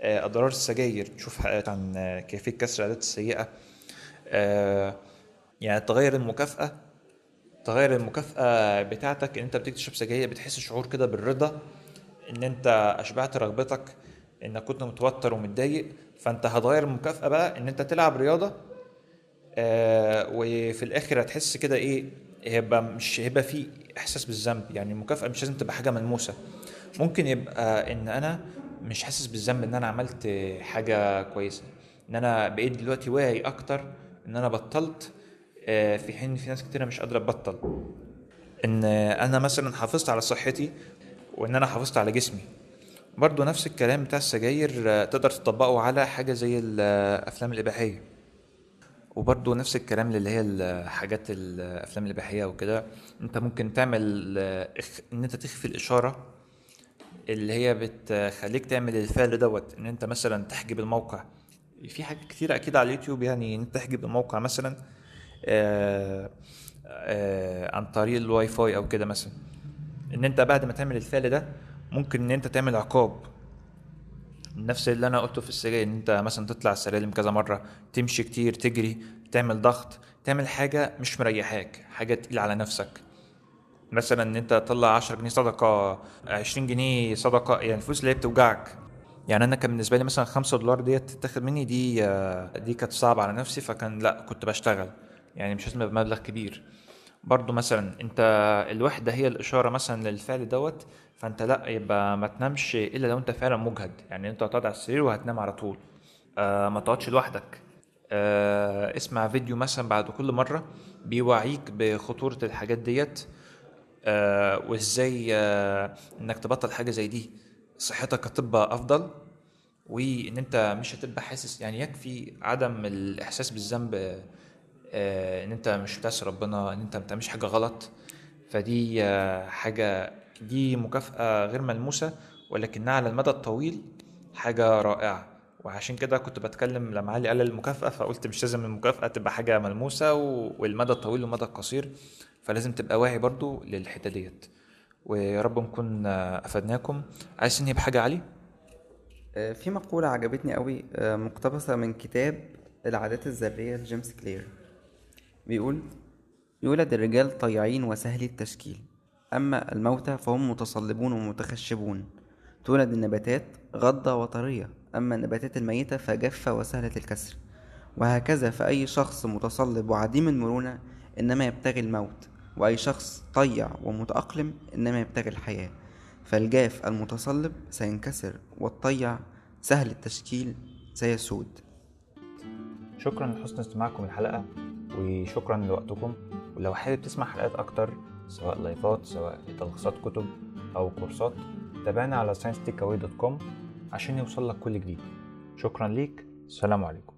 أضرار السجاير تشوف حلقات عن كيفية كسر العادات السيئة. يعني تغير المكافأة. تغير المكافأة بتاعتك إن أنت تشرب سجاير بتحس شعور كده بالرضا إن أنت أشبعت رغبتك إنك كنت متوتر ومتضايق فأنت هتغير المكافأة بقى إن أنت تلعب رياضة آه وفي الآخر هتحس كده إيه هيبقى مش هيبقى في إحساس بالذنب. يعني المكافأة مش لازم تبقى حاجة ملموسة. ممكن يبقى إن أنا مش حاسس بالذنب إن أنا عملت حاجة كويسة إن أنا بقيت دلوقتي واعي أكتر إن أنا بطلت في حين في ناس كتيرة مش قادرة تبطل. إن أنا مثلا حافظت على صحتي وإن أنا حافظت على جسمي. برضو نفس الكلام بتاع السجاير آه، تقدر تطبقه على حاجة زي الأفلام الإباحية. وبرضو نفس الكلام اللي هي الحاجات الأفلام الإباحية وكده. أنت ممكن تعمل آه، إن أنت تخفي الإشارة اللي هي بتخليك تعمل الفعل دوت. إن أنت مثلا تحجب الموقع. في حاجات كتيرة أكيد على اليوتيوب يعني إن أنت تحجب الموقع مثلا. آه، آه، عن طريق الواي فاي أو كده مثلا. إن أنت بعد ما تعمل الفعل ده ممكن إن أنت تعمل عقاب. نفس اللي أنا قلته في السجاير إن أنت مثلا تطلع السلالم كذا مرة تمشي كتير تجري تعمل ضغط تعمل حاجة مش مريحاك حاجة تقيلة على نفسك. مثلا إن أنت تطلع 10 جنيه صدقة 20 جنيه صدقة يعني الفلوس اللي هي بتوجعك. يعني أنا كان بالنسبة لي مثلا 5 دولار ديت تتاخد مني دي آه، دي كانت صعبة على نفسي فكان لأ كنت بشتغل. يعني مش لازم يبقى مبلغ كبير. برضو مثلا أنت الوحدة هي الإشارة مثلا للفعل دوت فأنت لأ يبقى ما تنامش إلا لو أنت فعلا مجهد. يعني أنت هتقعد على السرير وهتنام على طول. آه ما تقعدش لوحدك. آه اسمع فيديو مثلا بعد كل مرة بيوعيك بخطورة الحاجات ديت. آه وإزاي آه إنك تبطل حاجة زي دي. صحتك هتبقى أفضل. وإن أنت مش هتبقى حاسس يعني يكفي عدم الإحساس بالذنب إن أنت مش بتعصي ربنا إن أنت ما بتعملش حاجة غلط. فدي آه حاجة دي مكافأة غير ملموسة ولكنها على المدى الطويل حاجة رائعة. وعشان كده كنت بتكلم لما علي قال المكافأة فقلت مش لازم المكافأة تبقى حاجة ملموسة و- والمدى الطويل والمدى القصير فلازم تبقى واعي برضو للحتة ديت. ويا رب نكون آه، أفدناكم. عايز تنهي بحاجة علي؟ آه، في مقولة عجبتني قوي آه، مقتبسة من كتاب العادات الذرية لجيمس كلير. بيقول يولد الرجال طيعين وسهل التشكيل أما الموتى فهم متصلبون ومتخشبون. تولد النباتات غضة وطرية أما النباتات الميتة فجافة وسهلة الكسر. وهكذا فأي شخص متصلب وعديم المرونة إنما يبتغي الموت وأي شخص طيع ومتأقلم إنما يبتغي الحياة. فالجاف المتصلب سينكسر والطيع سهل التشكيل سيسود. شكرا لحسن استماعكم الحلقة. وشكرا لوقتكم. ولو حابب تسمع حلقات أكتر سواء لايفات سواء تلخيصات كتب أو كورسات تابعنا على sciencetakeaway.com عشان يوصل لك كل جديد. شكرا ليك. السلام عليكم.